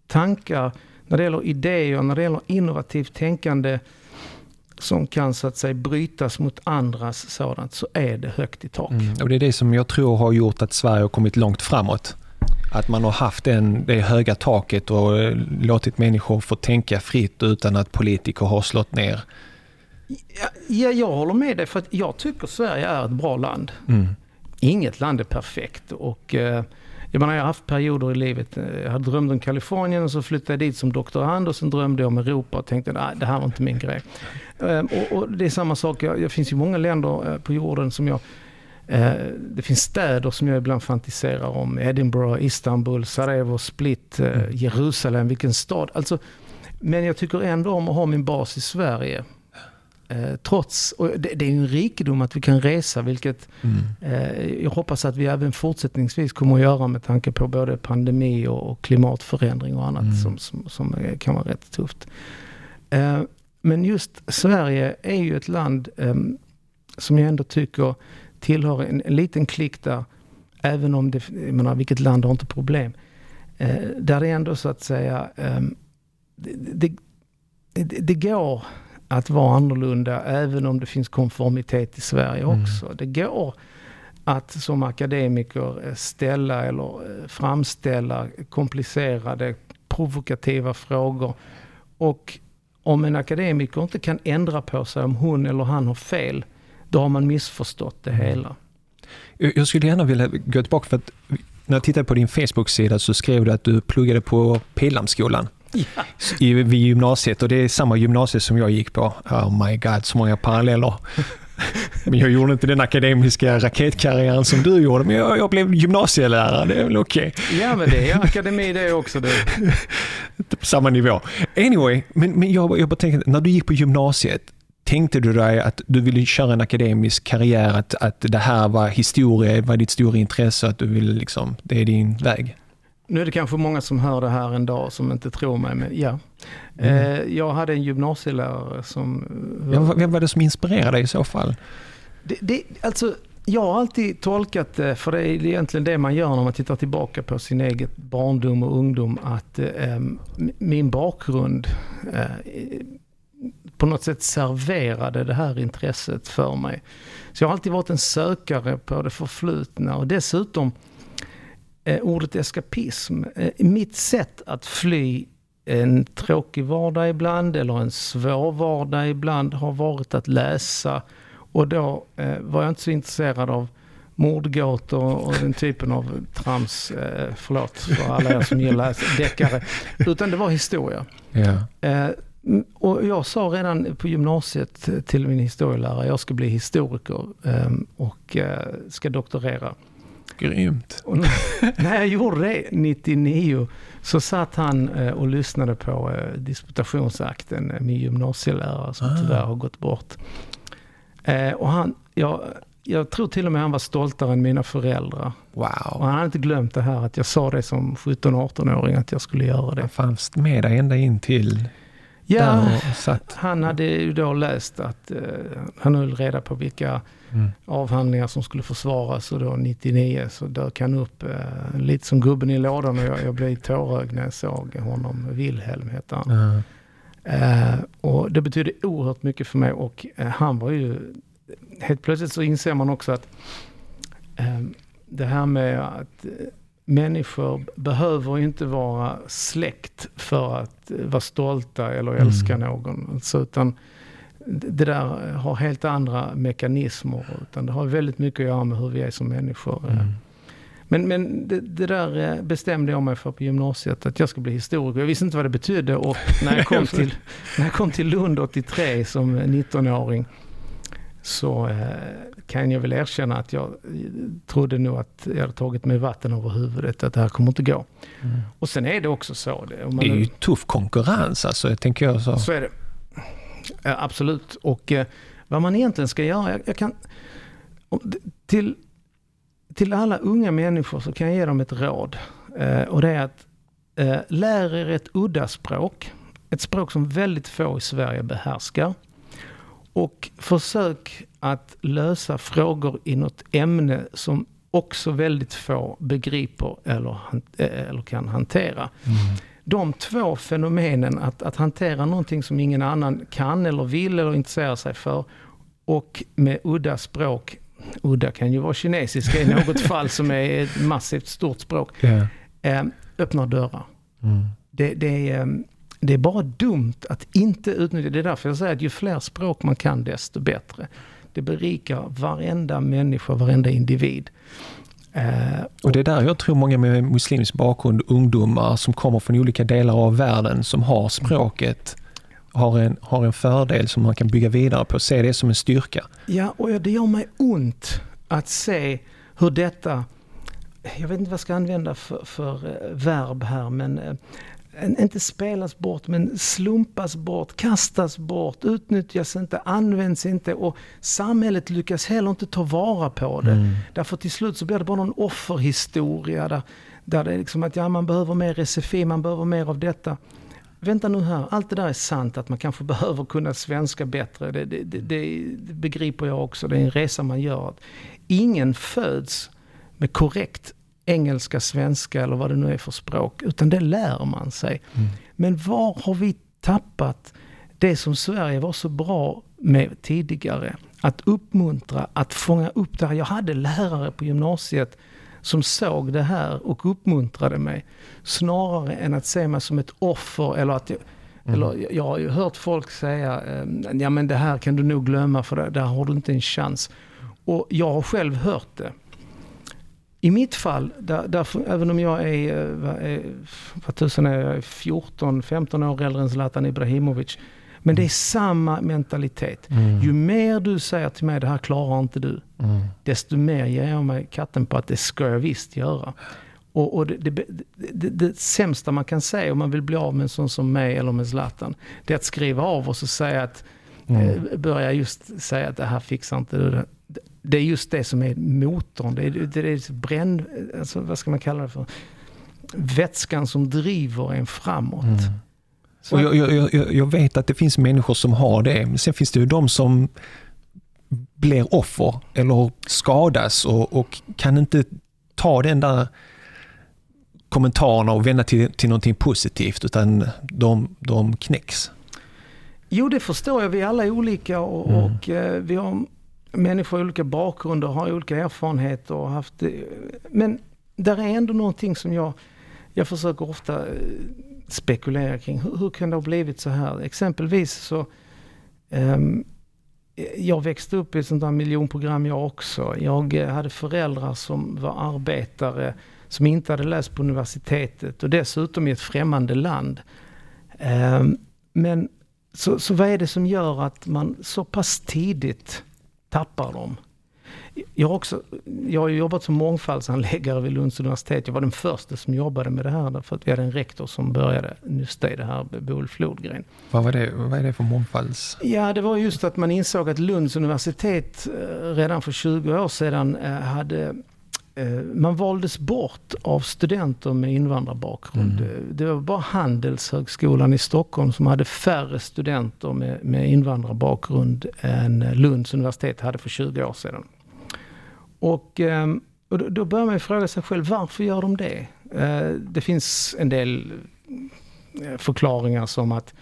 tankar, när det gäller idéer, när det gäller innovativt tänkande som kan så att säga brytas mot andras sådant så är det högt i tak. Mm. Och Det är det som jag tror har gjort att Sverige har kommit långt framåt. Att man har haft den, det höga taket och eh, låtit människor få tänka fritt utan att politiker har slått ner. Ja, ja jag håller med dig för att jag tycker Sverige är ett bra land. Mm. Inget land är perfekt och eh, jag menar, jag har haft perioder i livet. Eh, jag drömt om Kalifornien och så flyttade jag dit som doktorand och sen drömde jag om Europa och tänkte att det här var inte min grej. Ehm, och, och, det är samma sak, det finns ju många länder eh, på jorden som jag eh, det finns städer som jag ibland fantiserar om. Edinburgh, Istanbul, Sarajevo, Split, mm. Jerusalem. Vilken stad. Alltså, men jag tycker ändå om att ha min bas i Sverige. Eh, trots, det, det, är en rikedom att vi kan resa, vilket mm. eh, jag hoppas att vi även fortsättningsvis kommer att göra med tanke på både pandemi och, och klimatförändring och annat mm. som, som, som, kan vara rätt tufft. Men just Sverige är ju ett land ehm, som jag ändå tycker tillhör en, en liten klick där, även om det, jag menar, vilket land har inte problem, eh, där det ändå så att säga, ehm, det, det, det går att vara annorlunda även om det finns konformitet i Sverige mm. också. Mm. Det går att som akademiker eh, ställa eller eh, framställa komplicerade, provokativa frågor. Och om en akademiker inte kan ändra på sig om hon eller han har fel, då har man missförstått det mm. hela. Jag skulle gärna vilja gå tillbaka för att när jag tittade på din Facebook-sida så skrev du att du pluggade på Pildammsskolan. Ja. Vid gymnasiet och det är samma gymnasium som jag gick på. Oh my god, så många paralleller. Men jag gjorde inte den akademiska raketkarriären som du gjorde, men jag, jag blev gymnasielärare, det är väl okej. Okay. Ja, men det är akademi det också. Det. på samma nivå. Anyway, men, men jag, jag bara tänker, när du gick på gymnasiet, tänkte du dig att du ville köra en akademisk karriär, att, att det här var historia, var ditt stora intresse, att du ville liksom, det är din väg? Nu är det kanske många som hör det här en dag som inte tror mig, men ja. Mm. Eh, jag hade en gymnasielärare som... Ja, vem var det som inspirerade dig i så fall? Det, det, alltså, jag har alltid tolkat det, för det är egentligen det man gör när man tittar tillbaka på sin egen barndom och ungdom, att eh, min bakgrund eh, på något sätt serverade det här intresset för mig. Så jag har alltid varit en sökare på det förflutna och dessutom eh, ordet eskapism. Eh, mitt sätt att fly en tråkig vardag ibland eller en svår vardag ibland har varit att läsa. Och då eh, var jag inte så intresserad av mordgåtor och den typen av trams, eh, förlåt för alla er som gillar deckare. Utan det var historia. Ja. Eh, och jag sa redan på gymnasiet till min historielärare, jag ska bli historiker eh, och ska doktorera. Grymt. Och när jag gjorde det 99 så satt han eh, och lyssnade på eh, disputationsakten, eh, min gymnasielärare som Ah. tyvärr har gått bort. Och han, jag, jag tror till och med han var stoltare än mina föräldrar. Och Wow. han hade inte glömt det här att jag sa det som 17-18-åring att jag skulle göra det. Han fanns med dig ända in till Ja, och han hade ju då läst att han höll reda på vilka Mm. avhandlingar som skulle försvaras och då 99 så dök han upp eh, lite som gubben i lådan och jag, jag blev tårögd när jag såg honom. Wilhelm hette han. Ja. Eh, och det betydde oerhört mycket för mig och eh, han var ju... Helt plötsligt så inser man också att eh, det här med att eh, människor behöver inte vara släkt för att eh, vara stolta eller Mm. älska någon. Alltså, utan det där har helt andra mekanismer. Utan det har väldigt mycket att göra med hur vi är som människor. Mm. Men, men det, det där eh, bestämde jag mig för på gymnasiet, att jag ska bli historiker. Jag visste inte vad det betydde och när jag kom till, när jag kom till Lund 83 som 19-åring så eh, kan jag väl erkänna att jag eh, trodde nog att jag hade tagit mig vatten över huvudet, att det här kommer inte gå. Mm. Och sen är det också så. Det, Det är nu- ju tuff konkurrens alltså, jag tänker jag så. så är det. Eh, absolut. Och eh, vad man egentligen ska göra, jag, jag kan... Till, till alla unga människor så kan jag ge dem ett råd. Eh, och det är att eh, lär er ett udda språk. Ett språk som väldigt få i Sverige behärskar. Och försök att lösa frågor i något ämne som också väldigt få begriper eller, eh, eller kan hantera Mm de två fenomenen, att, att hantera någonting som ingen annan kan eller vill eller intresserar sig för och med udda språk, udda kan ju vara kinesiska i något fall som är ett massivt stort språk, eh, öppnar dörrar. Mm. Det, det, är, eh, det är bara dumt att inte utnyttja, det är därför jag säger att ju fler språk man kan desto bättre. Det berikar varenda människa, varenda individ. Eh, Och det är där jag tror många med muslimsk bakgrund, ungdomar som kommer från olika delar av världen som har språket, har en, har en fördel som man kan bygga vidare på. Se det som en styrka. Ja, och det gör mig ont att se hur detta, jag vet inte vad jag ska använda för, för eh, verb här, men eh, inte spelas bort, men slumpas bort, kastas bort, utnyttjas inte, används inte och samhället lyckas heller inte ta vara på det. Mm. Därför till slut så blir det bara någon offerhistoria där, där det är liksom att ja, man behöver mer SFI, man behöver mer av detta. Vänta nu här, allt det där är sant att man kanske behöver kunna svenska bättre. Det, det, det, det begriper jag också, det är en resa man gör. Ingen föds med korrekt engelska, svenska eller vad det nu är för språk, utan det lär man sig. Mm. Men var har vi tappat det som Sverige var så bra med tidigare? Att uppmuntra, att fånga upp det här. Jag hade lärare på gymnasiet som såg det här och uppmuntrade mig. Snarare än att se mig som ett offer eller att jag, Mm. eller jag har ju hört folk säga, eh, ja men det här kan du nog glömma för där har du inte en chans. Och jag har själv hört det. I mitt fall, där, där, även om jag är, eh, vad, är, vad tusan är jag, 14-15 år äldre än Zlatan Ibrahimovic. Men det är samma mentalitet. Mm. Ju mer du säger till mig, det här klarar inte du. Mm. Desto mer ger jag mig katten på att det ska jag visst göra. Och, och det, det, det, det, sämsta man kan säga om man vill bli av med en sån som mig eller med Zlatan, det är att skriva av oss och säga att, Mm. eh, börja just säga att det här fixar inte du. Det, är just det som är motorn. Det är, det är bränn, alltså, vad ska man kalla det för? Vätskan som driver en framåt. Mm. Och jag, jag, jag, jag vet att det finns människor som har det, men sen finns det ju de som blir offer eller skadas och, och kan inte ta den där kommentarerna och vända till, till någonting positivt utan de, de knäcks. Jo, det förstår jag. Vi är alla olika och, Mm. och eh, vi har människor i olika bakgrunder, har olika erfarenheter och haft... Eh, men där är ändå någonting som jag, jag försöker ofta eh, spekulera kring. Hur, hur kan det ha blivit så här? Exempelvis så... Um, jag växte upp i ett sånt där miljonprogram jag också. Jag eh, hade föräldrar som var arbetare, som inte hade läst på universitetet och dessutom i ett främmande land. Um, Men så, så vad är det som gör att man så pass tidigt tappar dem? Jag har, också, jag har jobbat som mångfaldsanläggare vid Lunds universitet. Jag var den första som jobbade med det här därför att vi hade en rektor som började nysta i det här, Boel Flodgren. Vad, var det, vad är det för mångfalds... Ja, det var just att man insåg att Lunds universitet eh, redan för 20 år sedan eh, hade man valdes bort av studenter med invandrarbakgrund. Mm. Eh, Det var bara Handelshögskolan i Stockholm som hade färre studenter med, med invandrarbakgrund än Lunds universitet hade för 20 år sedan. Och, ehm, och då, börjar man fråga sig själv, varför gör de det? Eh, Det finns en del eh, förklaringar som att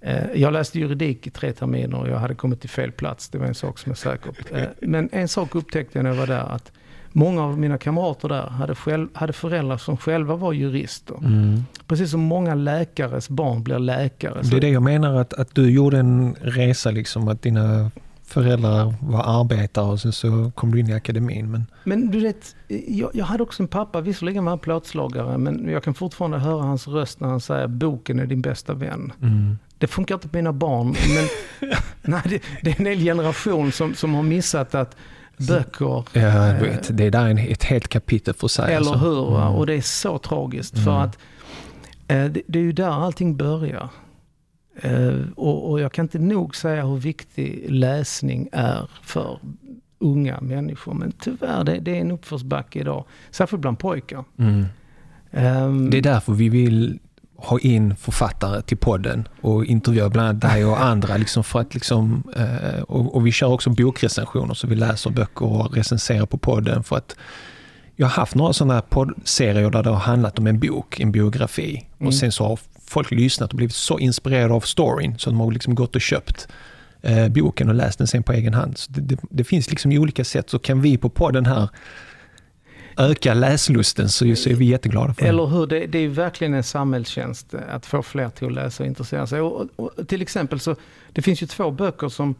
Eh, Jag läste juridik i tre terminer och jag hade kommit till fel plats. Det var en sak som är säkert. Eh, Men en sak upptäckte jag när jag var där. Att många av mina kamrater där hade, själv, hade föräldrar som själva var jurister. Mm. Precis som många läkares barn blir läkare. Det är det jag menar, att, att du gjorde en resa, liksom, att dina föräldrar var arbetare och sen så kom du in i akademin. Men, Men du vet, jag, jag hade också en pappa, visserligen var han plåtslagare, men jag kan fortfarande höra hans röst när han säger boken är din bästa vän. mm. Det funkar inte på mina barn, men nej, det, det är en hel generation som, som har missat att böcker Ja, jag Eh, vet, det där är en, ett helt kapitel för sig. Eller alltså. hur? Mm. Och det är så tragiskt för Mm. att eh, det, det är ju där allting börjar. Eh, och, och jag kan inte nog säga hur viktig läsning är för unga människor. Men tyvärr, det, det är en uppförsbacke idag. Särskilt bland pojkar. Mm. Ehm, Det är därför vi vill ha in författare till podden och intervjua bland annat dig och andra. Liksom för att liksom, eh, och, och vi kör också bokrecensioner så vi läser böcker och recenserar på podden. för att Jag har haft några sådana poddserier där det har handlat om en bok, en biografi. Mm. Och sen så har folk lyssnat och blivit så inspirerade av storyn så de har liksom gått och köpt eh, boken och läst den sen på egen hand. Så det, det, det finns liksom olika sätt så kan vi på podden här öka läslusten så, så är vi jätteglada för det. Eller hur? Det, det är verkligen en samhällstjänst att få fler till att läsa och intressera sig. Och, och, och till exempel så, det finns ju två böcker som,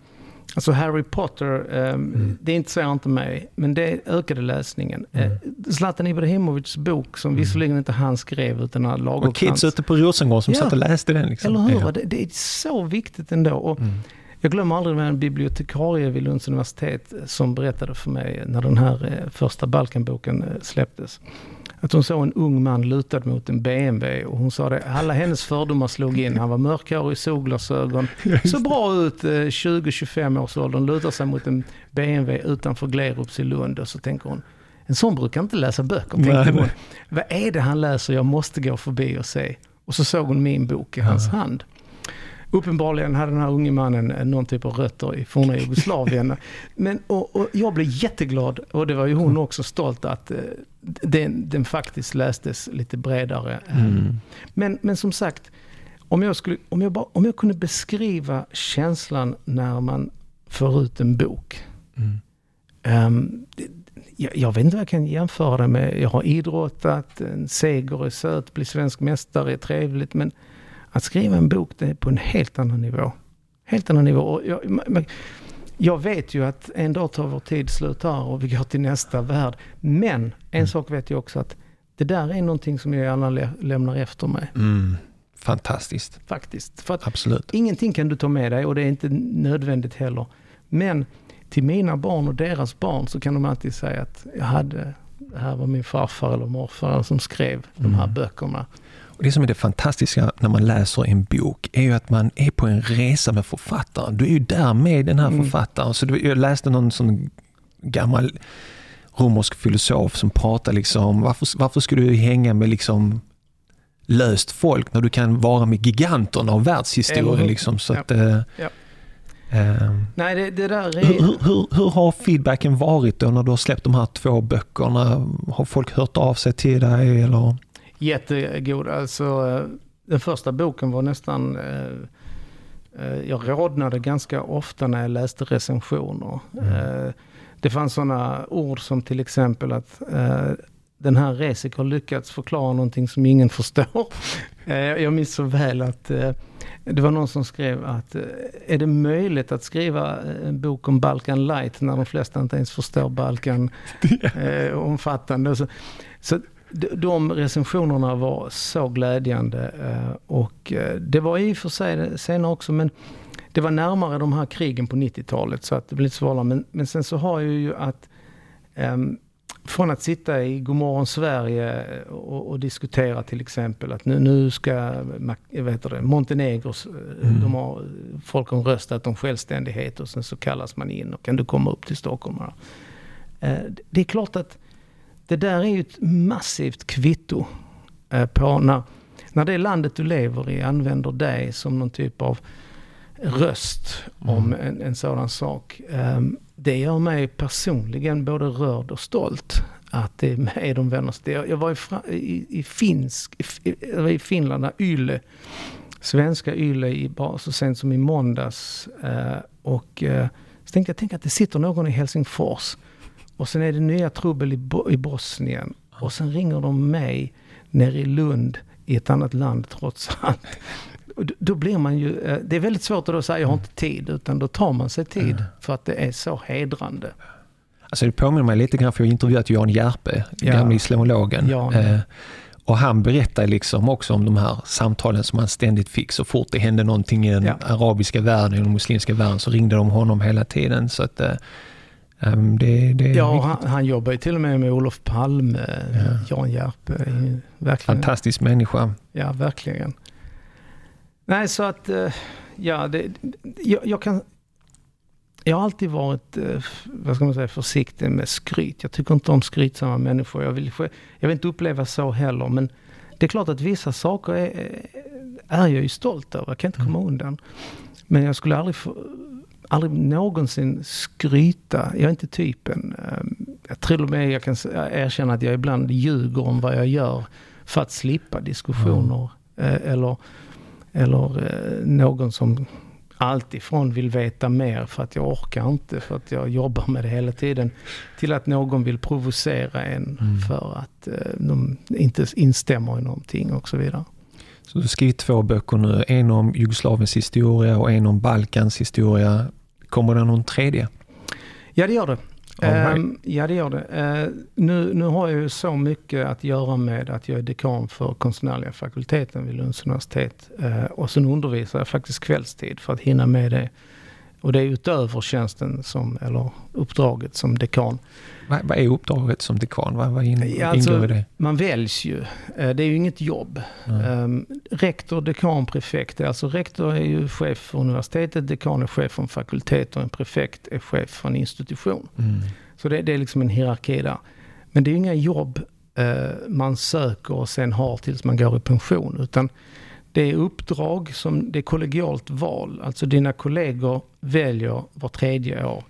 alltså Harry Potter, eh, det intresserar inte mig, men det ökade läsningen. Mm. Eh, Zlatan Ibrahimovics bok, som visserligen inte han skrev utan har Och Lagercrantz. kids ute på Rosengård som Ja. satt och läste den. Liksom. Eller hur? Ja. Det, det är så viktigt ändå. Och Mm. Jag glömmer aldrig med en bibliotekarie vid Lunds universitet som berättade för mig när den här eh, första Balkanboken eh, släpptes. Att hon såg en ung man lutad mot en BMW och hon sa det, alla hennes fördomar slog in. Han var mörkhårig, solglasögon, så bra ut, eh, 20-25 års ålder, lutar sig mot en BMW utanför Glerups i Lund och så tänker hon, en sån brukar inte läsa böcker, Nej, tänkte hon. nej. Vad är det han läser? Jag måste gå förbi och se. Och så såg hon min bok i hans hand. Uppenbarligen hade den här unge mannen eh, någon typ av rötter i forna Jugoslavien. Men, och, och jag blev jätteglad, och det var ju hon också stolt att eh, den, den faktiskt lästes lite bredare. Eh, Mm. Men, men som sagt, om jag, skulle, om, jag bara, om jag kunde beskriva känslan när man får ut en bok. Mm. Det- jag, jag vet inte vad jag kan jämföra det med. Jag har idrottat, en seger är söt, bli svensk mästare är trevligt. Men att skriva en bok, det är på en helt annan nivå. Helt annan nivå. Och jag, jag vet ju att en dag tar vår tid slut här och vi går till nästa värld. Men en Mm. sak vet jag också att det där är någonting som jag gärna lä- lämnar efter mig. Mm. Fantastiskt, Faktiskt. För att absolut. Ingenting kan du ta med dig och det är inte nödvändigt heller. Men till mina barn och deras barn så kan de alltid säga att jag hade, det här var min farfar eller morfar som skrev de här Mm. böckerna. Och det som är det fantastiska när man läser en bok är ju att man är på en resa med författaren. Du är ju där med den här Mm. författaren. Så jag läste någon sån gammal romersk filosof som pratar liksom, varför, varför ska du hänga med liksom löst folk när du kan vara med giganterna av världshistorien. Liksom, så Ja. att, eh, Ja. eh, Nej, det, det där är... hur, hur, hur har feedbacken varit då när du har släppt de här två böckerna? Har folk hört av sig till dig? Eller? Jättegod. Alltså, eh, den första boken var nästan... eh, Eh, jag rodnade ganska ofta när jag läste recensioner. Mm. Det fanns sådana ord som till exempel att den här Resik har lyckats förklara någonting som ingen förstår. Jag minns så väl att det var någon som skrev att är det möjligt att skriva en bok om Balkan light när de flesta inte ens förstår Balkan eh, omfattande. Så, så de recensionerna var så glädjande. Eh, och eh, det var i och för sig senare också, men det var närmare de här krigen på 90-talet så att det blev lite svårare. Men, men sen så har jag ju att um, från att sitta i Godmorgon Sverige och, och, diskutera till exempel att nu, nu ska vet det, Montenegros, mm. de har, folk har röstat om självständighet och sen så kallas man in och kan du komma upp till Stockholm? Uh, det är klart att det där är ju ett massivt kvitto eh, på när, när det landet du lever i använder dig som någon typ av röst mm. om en, en sådan sak. Um, det gör mig personligen både rörd och stolt att det är med de vänner. Jag var i, i, i, finsk, i, i Finland, Yle, svenska Yle, i, så sent som i måndags. Uh, och uh, så tänkte jag, tänk att det sitter någon i Helsingfors och sen är det nya trubbel i, Bo i Bosnien. Och sen ringer de mig nere i Lund i ett annat land trots allt. Då blir man ju, eh, det är väldigt svårt att då säga jag har inte tid, utan då tar man sig tid för att det är så hedrande. Alltså det påminner mig lite grann, för jag har intervjuat Jan Järpe, ja. gamle islamologen. Ja, eh, och han berättar liksom också om de här samtalen som han ständigt fick. Så fort det hände någonting i den ja. arabiska världen, i den muslimska världen, så ringde de honom hela tiden. Så att, eh, det, det ja, han, han, jobbar ju till och med med Olof Palme, ja. Jan Järpe. Verkligen. Fantastisk människa. Ja, verkligen. Nej, så att, eh, ja, det, jag, jag, kan... Jag har alltid varit, eh, vad ska man säga, försiktig med skryt. Jag tycker inte om skrytsamma människor. Jag vill, jag vill inte uppleva så heller. Men det är klart att vissa saker är, är jag ju stolt över. Jag kan inte komma mm. undan. Men jag skulle aldrig aldrig någonsin skryta. Jag är inte typen. Ehm, jag tror med jag kan erkänna att jag ibland ljuger om vad jag gör för att slippa diskussioner. Mm. Eller, eller eh, någon som alltifrån vill veta mer för att jag orkar inte för att jag jobbar med det hela tiden. Till att någon vill provocera en mm. för att eh, de inte instämmer i någonting och så vidare. Så du har skrivit två böcker nu, en om Jugoslaviens historia och en om Balkans historia. Kommer det någon tredje? Ja, det gör det. Right. Um, ja, det gör det. Uh, nu, nu har jag ju så mycket att göra med att jag är dekan för konstnärliga fakulteten vid Lunds universitet. Uh, och sen undervisar jag faktiskt kvällstid för att hinna med det. Och det är utöver tjänsten som, eller uppdraget som dekan. Vad, vad är uppdraget som dekan? Vad, vad in, alltså, i det? Man väljs ju. Eh, det är ju inget jobb. Mm. Rektor, dekan, prefekt. Alltså rektor är ju chef för universitetet, dekan är chef för en fakultet och en prefekt är chef för en institution. Mm. Så det, det, är liksom en hierarki där. Men det är inga jobb eh, man söker och sen har tills man går i pension. Utan det är uppdrag som, det är kollegialt val. Alltså dina kollegor väljer var tredje år.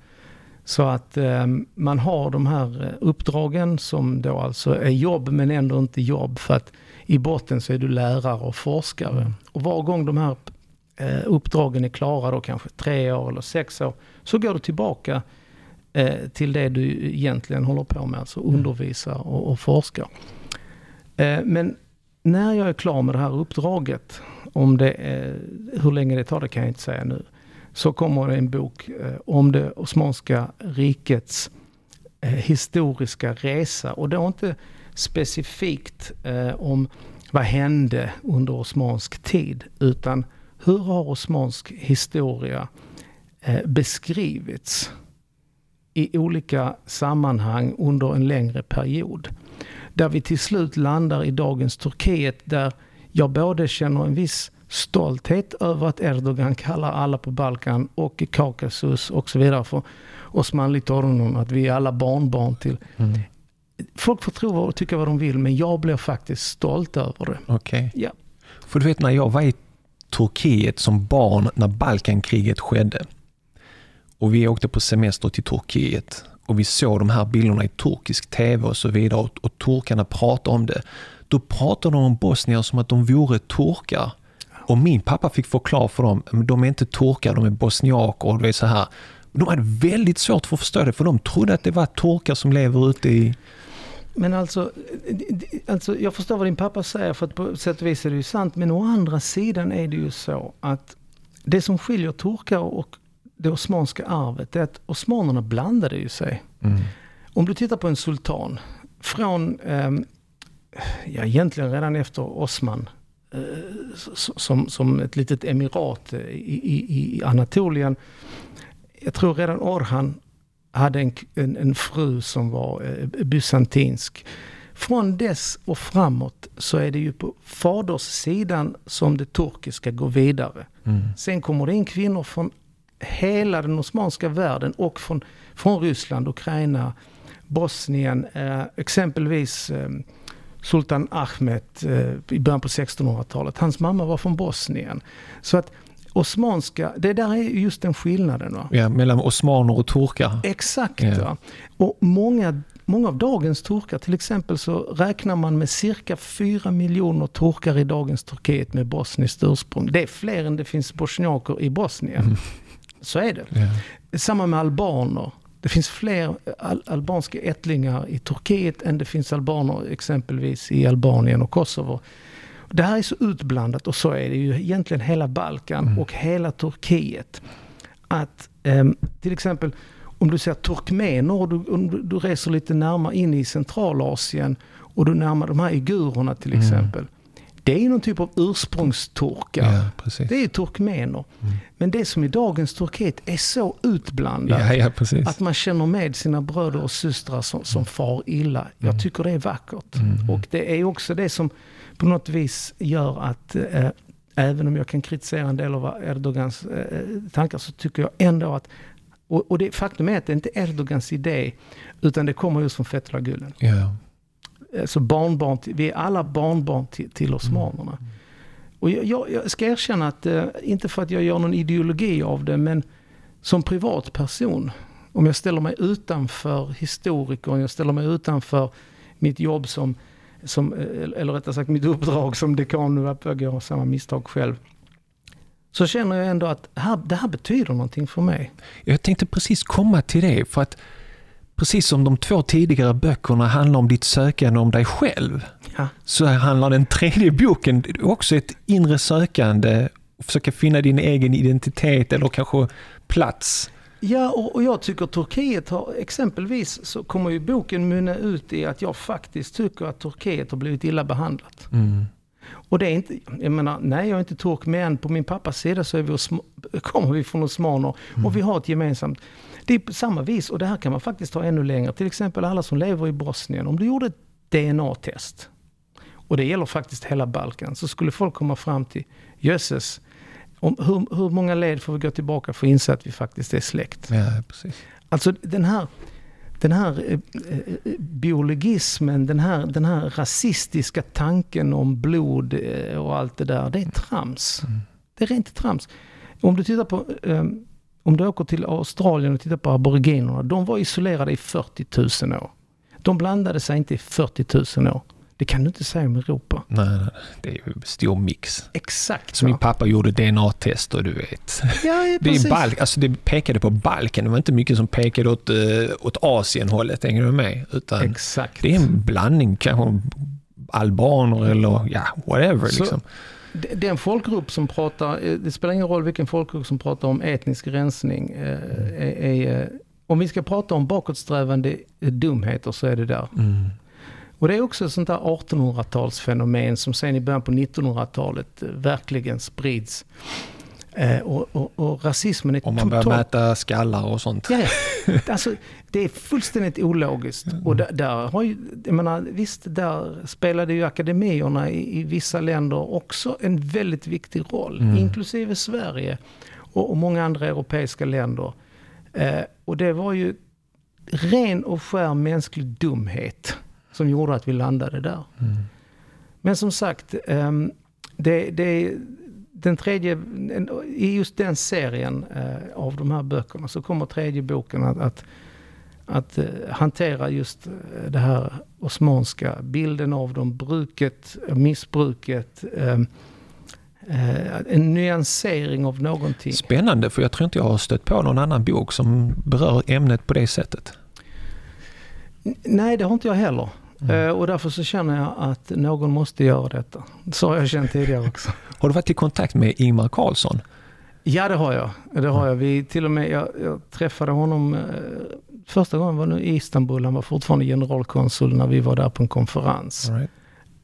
Så att eh, man har de här eh, uppdragen som då alltså är jobb men ändå inte jobb för att i botten så är du lärare och forskare. Mm. Och var gång de här eh, uppdragen är klara, då kanske tre år eller sex år, så går du tillbaka eh, till det du egentligen håller på med, alltså mm. undervisa och, och forska. Eh, men när jag är klar med det här uppdraget, om det är, hur länge det tar det kan jag inte säga nu så kommer det en bok eh, om det Osmanska rikets eh, historiska resa. Och då inte specifikt eh, om vad hände under osmansk tid, utan hur har osmansk historia beskrivits i olika sammanhang under en längre period. Där vi till slut landar i dagens Turkiet där jag både känner en viss stolthet över att Erdogan kallar alla på Balkan och i Kaukasus och så vidare för Osmanli Torunun, att vi är alla barnbarn till. Mm. Folk får tro och tycka vad de vill, men jag blir faktiskt stolt över det. Okej. Okay. Ja. För du vet, när jag var i Turkiet som barn när Balkankriget skedde och vi åkte på semester till Turkiet och vi såg de här bilderna i turkisk tv och så vidare och, och turkarna pratade om det. Då pratade de om bosnier som att de vore turkar. Och min pappa fick förklara för dem, de är inte turkar, de är bosniaker och det är så här. De hade väldigt svårt för att förstå det, för de trodde att det var turkar som lever ute i... Men alltså, alltså, jag förstår vad din pappa säger, för att på sätt och vis är det ju sant. Men å andra sidan är det ju så att det som skiljer turkar och det osmanska arvet är att osmanerna blandade ju sig. Mm. Om du tittar på en sultan, från, eh, ja egentligen redan efter Osman, eh, som, som ett litet emirat i, i, i Anatolien. Jag tror redan Orhan hade en, en, en fru som var eh, bysantinsk. Från dess och framåt så är det ju på faderssidan som det turkiska går vidare. Mm. Sen kommer det in kvinnor från hela den osmanska världen och från, från Ryssland, Ukraina, Bosnien, eh, exempelvis eh, Sultan Ahmed eh, i början på 1600-talet. Hans mamma var från Bosnien. Så att osmanska, det där är just den skillnaden. Va? Ja, mellan osmaner och turkar. Exakt. Ja. Och många, många av dagens turkar, till exempel så räknar man med cirka 4 miljoner turkar i dagens Turkiet med bosniskt ursprung. Det är fler än det finns bosniaker i Bosnien. Mm. Så är det. Ja. Samma med albaner. Det finns fler al albanska ättlingar i Turkiet än det finns albaner exempelvis i Albanien och Kosovo. Det här är så utblandat och så är det ju egentligen hela Balkan mm. och hela Turkiet. Att um, till exempel om du ser turkmener och du, om du, du, reser lite närmare in i Centralasien och du närmar de här igurerna till mm. Det är någon typ av ursprungsturkar. Ja, det är turkmener. Mm. Men det som i dagens Turkiet är så utblandat. Ja, ja, att man känner med sina bröder och systrar som, som mm. far illa. Jag mm. tycker det är vackert. Mm. Och det är också det som på något vis gör att eh, även om jag kan kritisera en del av Erdogans eh, tankar så tycker jag ändå att och, och det faktum är att det inte är Erdogans idé utan det kommer just från Fethullah Gulen. Yeah alltså barnbarn, vi är alla barnbarn till, till osmanerna. Mm. Och jag, jag, jag, ska erkänna att, eh, inte för att jag gör någon ideologi av det, men som privatperson, om jag ställer mig utanför historikern, jag ställer mig utanför mitt jobb som, som eh, eller rättare sagt mitt uppdrag som dekan, nu jag gör samma misstag själv. Så känner jag ändå att här, det här betyder någonting för mig. Jag tänkte precis komma till det, för att precis som de två tidigare böckerna handlar om ditt sökande om dig själv, ja. så handlar den tredje boken också ett inre sökande och försöka finna din egen identitet eller kanske plats. Ja, och, och jag tycker Turkiet har, exempelvis så kommer ju boken mynna ut i att jag faktiskt tycker att Turkiet har blivit illa behandlat. Mm. Och det är inte, jag menar, nej jag är inte turk, men på min pappas sida så är vi osma, kommer vi från osmaner mm. och vi har ett gemensamt det är på samma vis och det här kan man faktiskt ta ännu längre. Till exempel alla som lever i Bosnien. Om du gjorde ett DNA-test och det gäller faktiskt hela Balkan så skulle folk komma fram till jösses, om hur, hur många led får vi gå tillbaka för att inse att vi faktiskt är släkt? Ja, precis. Alltså den här, den här eh, eh, biologismen, den här, den här rasistiska tanken om blod eh, och allt det där, det är trams. Mm. Det är rent trams. Om du tittar på eh, om du åker till Australien och tittar på aboriginerna, de var isolerade i 40 000 år. De blandade sig inte i 40 000 år. Det kan du inte säga om Europa. Nej, nej det är ju stor mix. Exakt. Som min pappa gjorde DNA-tester, du vet. Ja, ja, det, är Balk, alltså det pekade på Balkan, det var inte mycket som pekade åt, uh, åt Asien-hållet, hänger du med? Utan Exakt. Det är en blandning, kanske albaner eller ja, whatever. Så, liksom den folkgrupp som pratar, eh, det spelar ingen roll vilken folkgrupp som pratar om etnisk rensning. Eh, är, är, eh, om vi ska prata om bakåtsträvande dumheter så är det där. Mm. Och det är också ett sånt där 1800-talsfenomen som sen i början på 1900-talet verkligen sprids. Eh, och, och, och, rasismen är Om man börjar mäta skallar och sånt. Ja, ja. Alltså, det är fullständigt ologiskt. Mm. Och där, där, har ju, jag menar, visst, där spelade ju akademierna i, i vissa länder också en väldigt viktig roll. Mm. Inklusive Sverige och, och, många andra europeiska länder. Eh, och det var ju ren och skär mänsklig dumhet som gjorde att vi landade där. Mm. Men som sagt, eh, det, det den tredje, i just den serien eh, av de här böckerna så kommer tredje boken att, att, att eh, hantera just eh, det här osmanska, bilden av dem, bruket, missbruket, eh, en nyansering av någonting. Spännande, för jag tror inte jag har stött på någon annan bok som berör ämnet på det sättet. Nej, det har inte jag heller. Mm. Och därför så känner jag att någon måste göra detta. Så har jag känt tidigare också. har du varit i kontakt med Ingmar Carlsson? Ja, det har jag. Det har jag. Vi, till och med, jag, jag träffade honom första gången var nu i Istanbul. Han var fortfarande generalkonsul när vi var där på en konferens. Right.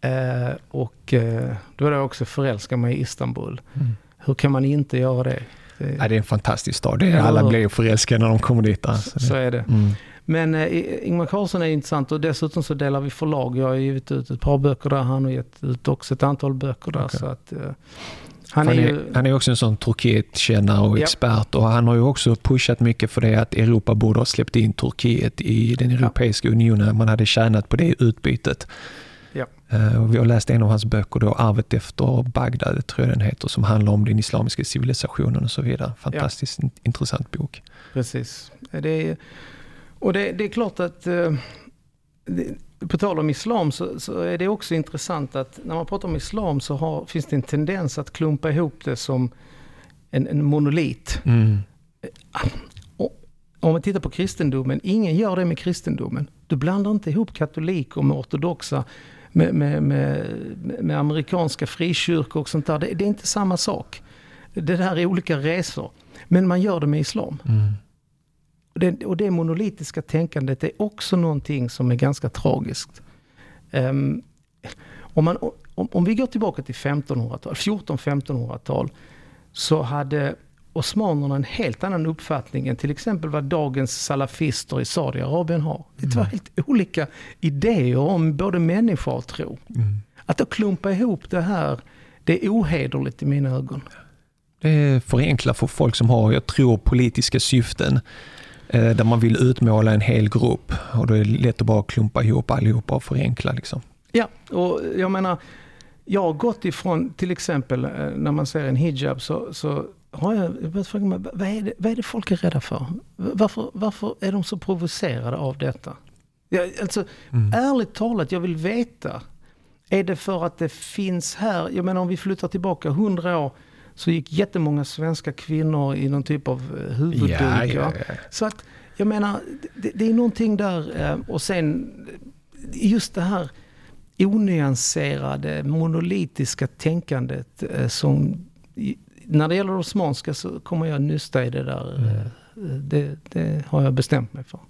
Eh, och eh, då var jag också förälskad mig i Istanbul. Mm. Hur kan man inte göra det? Det, ja, det är en fantastisk stad. Det är, alla blir förälskade när de kommer dit. Alltså. Så, är det. Mm. Men eh, Ingmar Carlsson är intressant och dessutom så delar vi förlag. Jag har givit ut ett par böcker där. Han har gett ut också ett antal böcker där. Okay. Så att, eh, han, är, ju... han är också en sån Turkiet-kännare och ja. expert och han har ju också pushat mycket för det att Europa borde ha släppt in Turkiet i den Europeiska ja. unionen. Man hade tjänat på det utbytet. Ja. Uh, vi har läst en av hans böcker, då, Arvet efter Bagdad, tror jag den heter, som handlar om den islamiska civilisationen och så vidare. Fantastiskt ja. intressant bok. Precis. Det är, och det, det är klart att uh, det, på tal om islam så, så, är det också intressant att när man pratar om islam så har, finns det en tendens att klumpa ihop det som en, en monolit. Mm. Om man tittar på kristendomen, ingen gör det med kristendomen. Du blandar inte ihop katoliker med ortodoxa, med, med, med, med amerikanska frikyrkor och sånt där. Det, det, är inte samma sak. Det där är olika resor. Men man gör det med islam. Mm. Och det, och det monolitiska tänkandet är också någonting som är ganska tragiskt. Um, om, man, om, om, vi går tillbaka till 1500-tal, 14-1500-tal så hade osmanerna en helt annan uppfattning än till exempel vad dagens salafister i Saudiarabien har. Det var mm. helt olika idéer om både människa och tro. Mm. Att då klumpa ihop det här, det är ohederligt i mina ögon. Det förenklar för folk som har, jag tror, politiska syften. Eh, där man vill utmåla en hel grupp och då är det lätt att bara klumpa ihop allihopa och förenkla. Liksom. Ja, och jag menar, jag har gått ifrån till exempel eh, när man ser en hijab så, så har jag börjat fråga mig, vad är, det, vad är det folk är rädda för? Varför, varför är de så provocerade av detta? Jag, alltså, mm. Ärligt talat, jag vill veta. Är det för att det finns här, jag menar om vi flyttar tillbaka hundra år, så gick jättemånga svenska kvinnor i någon typ av eh, huvudduk. Ja, ja, ja. Så att, jag menar, det, det, är någonting där. Eh, och sen just det här onyanserade, monolitiska tänkandet eh, som... När det gäller det osmanska så kommer jag nysta i det där. Mm. Det, det har jag bestämt mig för.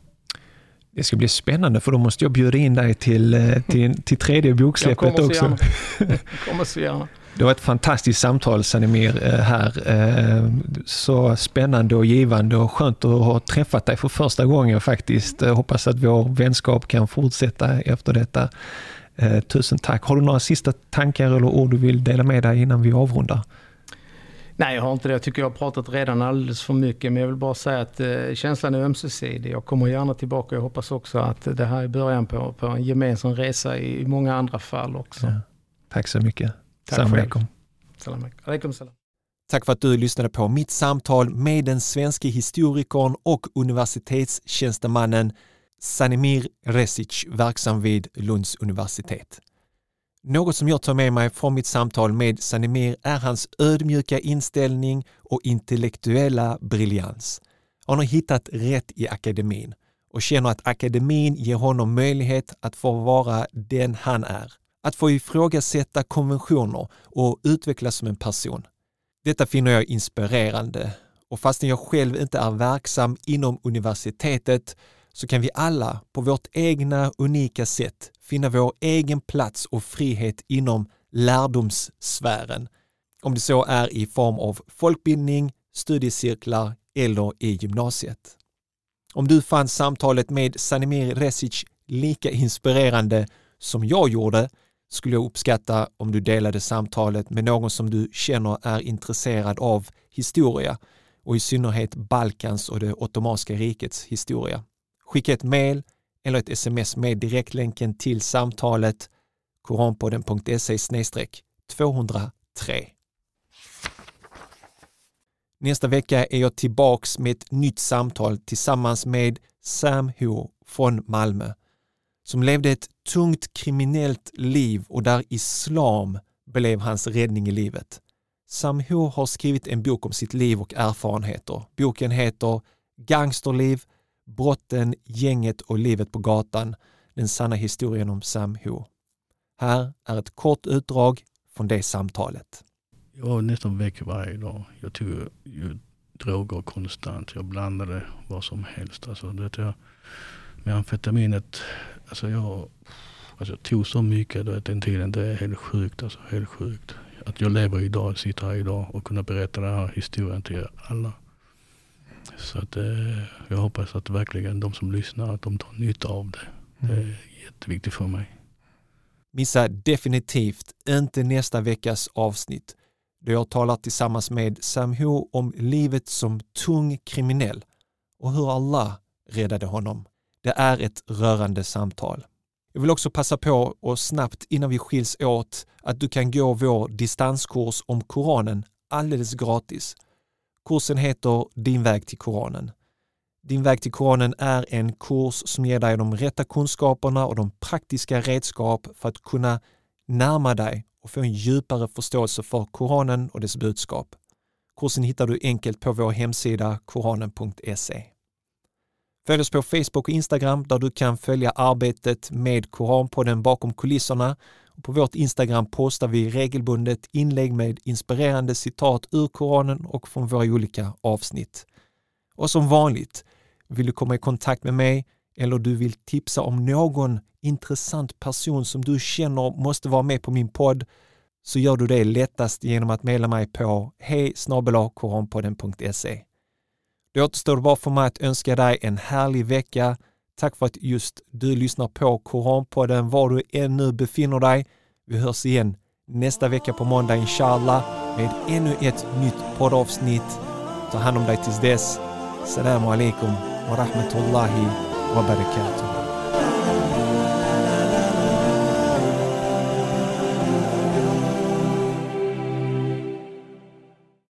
Det ska bli spännande för då måste jag bjuda in dig till, till, till tredje boksläppet också. Jag kommer så gärna. Det var ett fantastiskt samtal Sanimir eh, här. Eh, så spännande och givande och skönt att ha träffat dig för första gången faktiskt. Jag hoppas att vår vänskap kan fortsätta efter detta. Eh, tusen tack. Har du några sista tankar eller ord du vill dela med dig innan vi avrundar? Nej, jag har inte det. Jag tycker jag har pratat redan alldeles för mycket. Men jag vill bara säga att känslan är ömsesidig. Jag kommer gärna tillbaka. Jag hoppas också att det här är början på, på en gemensam resa i många andra fall också. Ja. Tack så mycket. Salam alaikum. Salam alaikum. salam. Tack för att du lyssnade på mitt samtal med den svenska historikern och universitetstjänstemannen Sanimir Resic, verksam vid Lunds universitet. Något som jag tar med mig från mitt samtal med Sanimir är hans ödmjuka inställning och intellektuella briljans. Han har hittat rätt i akademin och känner att akademin ger honom möjlighet att få vara den han är att få ifrågasätta konventioner och utvecklas som en person. Detta finner jag inspirerande och fastän jag själv inte är verksam inom universitetet så kan vi alla på vårt egna unika sätt finna vår egen plats och frihet inom lärdomssfären. Om det så är i form av folkbildning, studiecirklar eller i gymnasiet. Om du fann samtalet med Sanimir Resic lika inspirerande som jag gjorde skulle jag uppskatta om du delade samtalet med någon som du känner är intresserad av historia och i synnerhet Balkans och det Ottomanska rikets historia. Skicka ett mejl eller ett sms med direktlänken till samtalet koranpodden.se 203. Nästa vecka är jag tillbaks med ett nytt samtal tillsammans med Sam Ho från Malmö som levde ett tungt kriminellt liv och där islam blev hans räddning i livet. Samho har skrivit en bok om sitt liv och erfarenheter. Boken heter Gangsterliv, brotten, gänget och livet på gatan. Den sanna historien om Samho. Här är ett kort utdrag från det samtalet. Jag var nästan väck varje dag. Jag tog ju droger konstant. Jag blandade vad som helst. Alltså, det jag, med amfetaminet, alltså jag, alltså jag tog så mycket då, den tiden. Det är helt sjukt. Alltså, helt sjukt. Att jag lever idag, sitter här idag och kunna berätta den här historien till alla. Så att, eh, jag hoppas att verkligen de som lyssnar, att de tar nytta av det. Det är jätteviktigt för mig. Missa definitivt inte nästa veckas avsnitt då jag talar tillsammans med Sam Ho om livet som tung kriminell och hur Allah räddade honom. Det är ett rörande samtal. Jag vill också passa på och snabbt innan vi skiljs åt att du kan gå vår distanskurs om Koranen alldeles gratis. Kursen heter Din väg till Koranen. Din väg till Koranen är en kurs som ger dig de rätta kunskaperna och de praktiska redskap för att kunna närma dig och få en djupare förståelse för Koranen och dess budskap. Kursen hittar du enkelt på vår hemsida koranen.se. Följ oss på Facebook och Instagram där du kan följa arbetet med Koranpodden bakom kulisserna. På vårt Instagram postar vi regelbundet inlägg med inspirerande citat ur Koranen och från våra olika avsnitt. Och som vanligt, vill du komma i kontakt med mig eller du vill tipsa om någon intressant person som du känner måste vara med på min podd så gör du det lättast genom att mejla mig på hej det Då återstår det bara för mig att önska dig en härlig vecka. Tack för att just du lyssnar på Koranpodden var du ännu befinner dig. Vi hörs igen nästa vecka på måndag inshallah med ännu ett nytt poddavsnitt. Ta hand om dig tills dess. Salam alaikum wa rahmatullahi wa barakatuh.